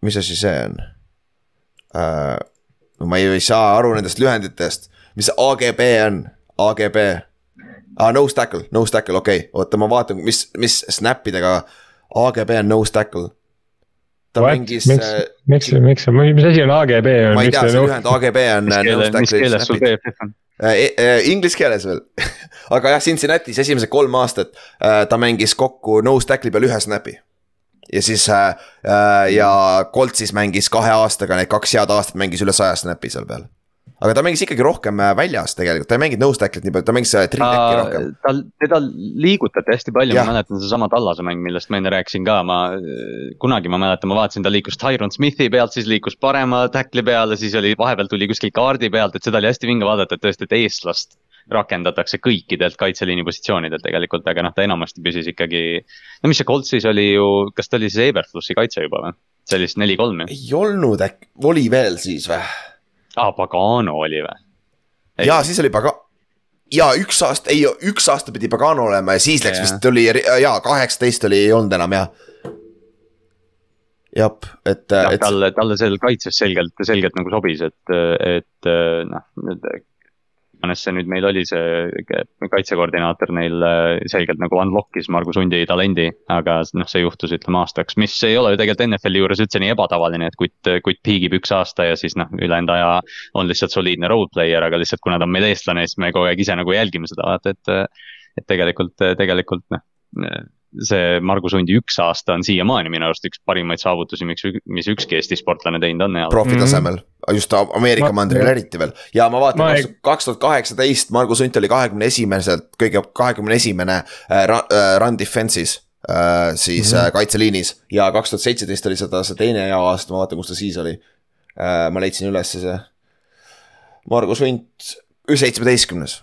mis asi see on uh,? ma ei, ei saa aru nendest lühenditest mis AGB on, AGB ah,. Nose tackle, nose tackle, okei okay., oota, ma vaatan, mis, mis snap idega AGB on nose tackle. ta What? mängis. miks, äh, miks, miks, mis asi on AGB? ma ei tea, see lühend AGB on. mis keeles sul BFF on? Äh, inglise keeles veel aga jah, Cincinnati's esimesed kolm aastat äh, ta mängis kokku nose tackle'i peal ühe snap'i. ja siis äh, ja Coltsis mängis kahe aastaga need kaks head aastat mängis üle saja snap'i seal peal aga ta mängis ikkagi rohkem äh, väljas tegelikult, ta ei mänginud nose tackle'it nii palju, ta mängis äh, rohkem. tal, teda liigutati hästi palju, ma mäletan sedasama Tallase mäng, millest ma enne rääkisin ka, ma. kunagi ma mäletan, ma vaatasin, ta liikus Tyron Smithi pealt, siis liikus parema tackle'i peale, siis oli vahepeal tuli kuskil kaardi pealt, et seda oli hästi vinge vaadata, et tõesti, et eestlast rakendatakse kõikidelt kaitseliini positsioonidelt tegelikult, aga noh, ta enamasti püsis ikkagi. no mis see Coltsis oli ju, kas ta oli siis Eberflussi kaitse juba või? see oli siis neli-kolm ju? ei olnud äkki, oli veel siis või? Aa, Pagano oli või? jaa, siis oli Paga-, jaa, üks aasta, ei, üks aasta pidi Pagano olema ja siis läks yeah. vist tuli, jaa, kaheksateist oli, ei olnud enam jah. jah, et. talle, talle seal kaitses selgelt, selgelt nagu sobis, et, et noh, iganes see nüüd meil oli, see kaitsekoordinaator neil äh, selgelt nagu unlock'is Margus Hundi talendi. aga noh, see juhtus ütleme aastaks, mis ei ole ju tegelikult NFL-i juures üldse nii ebatavaline, et kutt, kutt piigib üks aasta ja siis noh, ülejäänud aja on lihtsalt soliidne role player, aga lihtsalt kuna ta on meil eestlane, siis me kogu aeg ise nagu jälgime seda vaata, et. et tegelikult, tegelikult noh see Margus Hundi üks aasta on siiamaani minu arust üks parimaid saavutusi, miks, mis ükski Eesti sportlane teinud on. profi tasemel mm, -hmm. just Ameerika mandril eriti veel ja ma vaatan kaks tuhat kaheksateist, Margus Hunt oli kahekümne esimeselt, kõige kahekümne esimene äh, äh, run defense'is äh,. siis mm -hmm. kaitseliinis ja kaks tuhat seitseteist oli seda see teine hea aasta, ma vaatan, kus ta siis oli äh,. ma leidsin ülesse see. Margus Hunt, seitsmeteistkümnes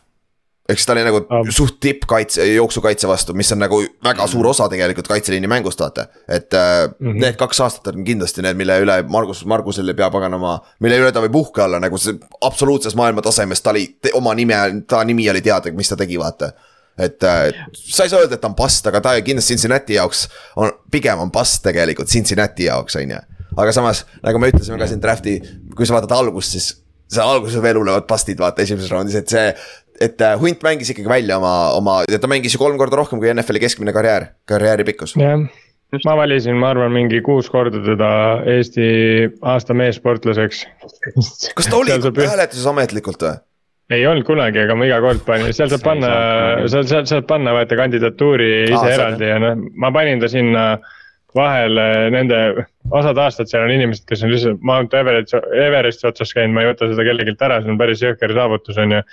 ehk siis ta oli nagu um. suht tippkaitse, jooksukaitse vastu, mis on nagu väga suur osa tegelikult kaitseliini mängust, vaata. et mm -hmm. need kaks aastat on kindlasti need, mille üle Margus, Margusel ei pea paganama, mille üle ta võib uhke olla nagu see absoluutses maailma tasemes, ta oli oma nime, ta nimi oli teada, mis ta tegi, vaata et äh, sa ei saa öelda, et ta on past, aga ta kindlasti Cincinnati jaoks on, pigem on past tegelikult Cincinnati jaoks, on ju. aga samas, nagu me ütlesime ka siin draft'i, kui sa vaatad algust, siis seal alguses veel hullemad bust'id vaata esimeses raundis, et see. et äh, Hunt mängis ikkagi välja oma, oma, ta mängis ju kolm korda rohkem kui NFL-i keskmine karjäär, karjääri pikkus. jah, ma valisin, ma arvan, mingi kuus korda teda Eesti aasta meessportlaseks. kas ta oli hääletuses ametlikult või? ei olnud kunagi, aga ma iga kord panin, seal saab panna, seal, seal saab panna vaata kandidatuuri ise Aa, eraldi ja noh, ma panin ta sinna vahele nende, osad aastad seal on inimesed, kes on lihtsalt Mount Everest, Everesti otsas käinud, ma ei võta seda kellelgi ära, see on päris jõhker saavutus, on ju.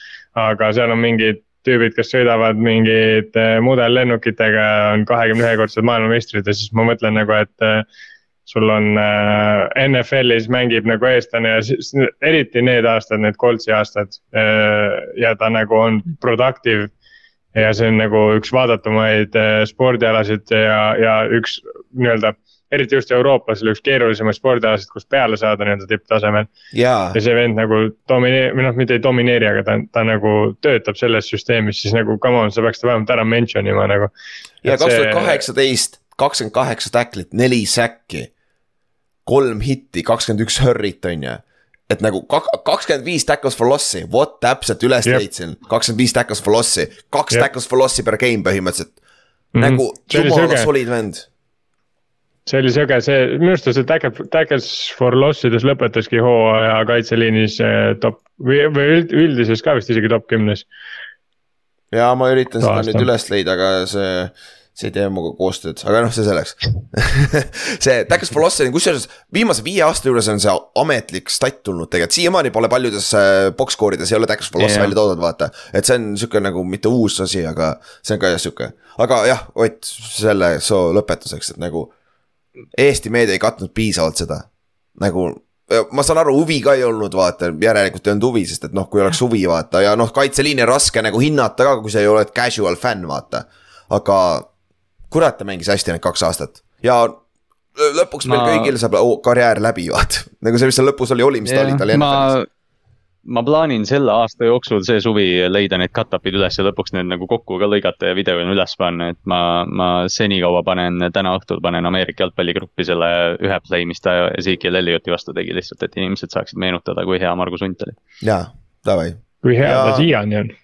aga seal on mingid tüübid, kes sõidavad mingite mudellennukitega, on kahekümne ühekordsed maailmameistrid ja siis ma mõtlen nagu, et sul on äh, NFL-is mängib nagu eestlane ja siis eriti need aastad, need Coltsi aastad äh, ja ta nagu on productive. Ja see on nagu üks vaadatumaid äh, spordialasid ja, ja üks nii-öelda eriti just Euroopas oli üks keerulisemaid spordialasid, kus peale saada nii-öelda tipptasemel. ja see vend nagu domineerib, või noh, mitte ei domineeri, aga ta, ta nagu töötab selles süsteemis, siis nagu come on, sa peaks ta vähemalt ära mention ima nagu. ja kaks tuhat kaheksateist kakskümmend kaheksa tacklit, neli säkki kolm hitti, kakskümmend üks hurry't on ju et nagu kakskümmend viis tackles for loss'i, vot täpselt üles yep. leidsin, kakskümmend viis tackles for loss'i, kaks yep. tackles for loss'i per game põhimõtteliselt mm. -hmm. nagu jumala solid vend. see oli sõge, see minu arust see tackle, tackles for loss ides lõpetaski hooaja kaitseliinis eh, top või, või üldises ka vist isegi top kümnes. ja ma üritan seda nüüd üles leida, aga see see ei tee minuga koostööd, aga noh, see selleks see Tackles for Loss, kusjuures viimase viie aasta juures on see ametlik stat tulnud tegelikult, siiamaani pole paljudes äh, box score'ides ei ole Tackles for Loss yeah. välja toodud, vaata. et see on sihuke nagu mitte uus asi, aga see on ka jah sihuke, aga jah, Ott, selle soo lõpetuseks, et nagu. Eesti meedia ei katnud piisavalt seda, nagu ma saan aru, huvi ka ei olnud, vaata, järelikult ei olnud huvi, sest et noh, kui oleks huvi, vaata ja noh, kaitseliini on raske nagu hinnata ka, kui sa ei ole casual fänn, vaata. aga kurat, ta mängis hästi need kaks aastat ja lõpuks ma... meil kõigil saab karjäär läbi, vaata. nagu see, mis seal lõpus oli, oli, mis ta oli, ta oli ma... ma plaanin selle aasta jooksul see suvi leida need cut-up'id üles ja lõpuks need nagu kokku ka lõigata ja videona üles panna, et ma, ma senikaua panen, täna õhtul panen Ameerika jalgpalligruppi selle ühe play, mis ta Ezekiel Elliotti vastu tegi lihtsalt, et inimesed saaksid meenutada, kui hea Margus Hunt oli. jaa, davai. kui hea ja... ta siiani on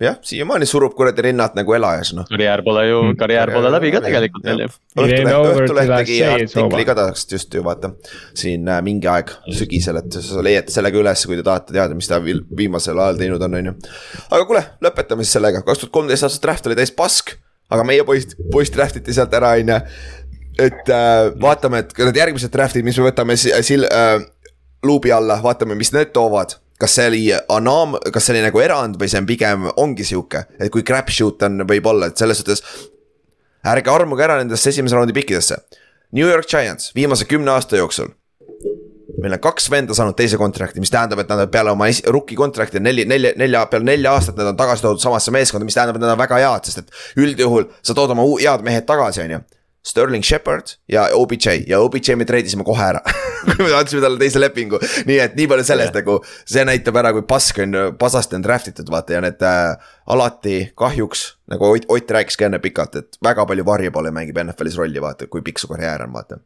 jah, siiamaani surub kuradi rinnad nagu elajas noh. karjäär pole ju, mm. karjäär pole läbi ka tegelikult veel ju. Õhtuleht, Õhtuleht tegi artikli ka tahaks just ju vaata. siin äh, mingi aeg sügisel, et sa leiate selle ka üles, kui te tahate teada, mis ta viimasel ajal teinud on, on ju. aga kuule, lõpetame siis sellega, kaks tuhat kolmteist aastat draft oli täis pask. aga meie poiss, poiss draft iti sealt ära, on ju. et äh, vaatame, et need järgmised draft'id, mis me võtame sil- äh,, luubi alla, vaatame, mis need toovad kas see oli anoom-, kas see oli nagu erand või see on pigem, ongi sihuke, et kui crap shoot on, võib-olla, et selles suhtes. ärge armuge ära nendesse esimese raundi pikkidesse. New York Giants viimase kümne aasta jooksul. meil on kaks venda saanud teise kontrakti, mis tähendab, et nad on peale oma rookie kontrakti neli, nelja, nelja, peale nelja aastat nad on tagasi toodud samasse meeskonda, mis tähendab, et nad on väga head, sest et üldjuhul sa tood oma head mehed tagasi, on ju Sterling Shepard ja OBJ ja OBJ me treidisime kohe ära me andsime talle teise lepingu, nii et nii palju sellest yeah. nagu, see näitab ära, kui pask on, pasasti on draft itud, vaata ja need äh, alati kahjuks. nagu Ott, Ott rääkis ka enne pikalt, et väga palju varjepalle mängib NFL-is rolli, vaata, kui pikk su karjäär on, vaata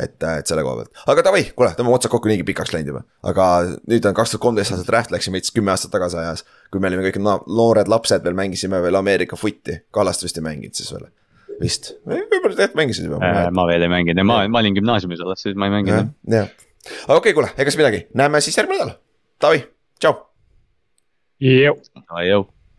et, äh, et selle koha pealt, aga davai, kuule, tõmbame otsad kokku, niigi pikaks läinud juba. aga nüüd on kaks tuhat kolmteist aastat draft, läksime veits kümme aastat tagasi ajas. kui me olime kõik noored lapsed veel, mängisime veel Ameerika footi, Kallast vist ei mänginud siis veel vist, võib-olla tegelikult mängisid juba äh,. ma veel ei mänginud ja ma, ma olin gümnaasiumis alles, siis ma ei mänginud. jah, aga okei okay,, kuule, ega siis midagi, näeme siis järgmine nädal, davai, tšau. jõu. jõu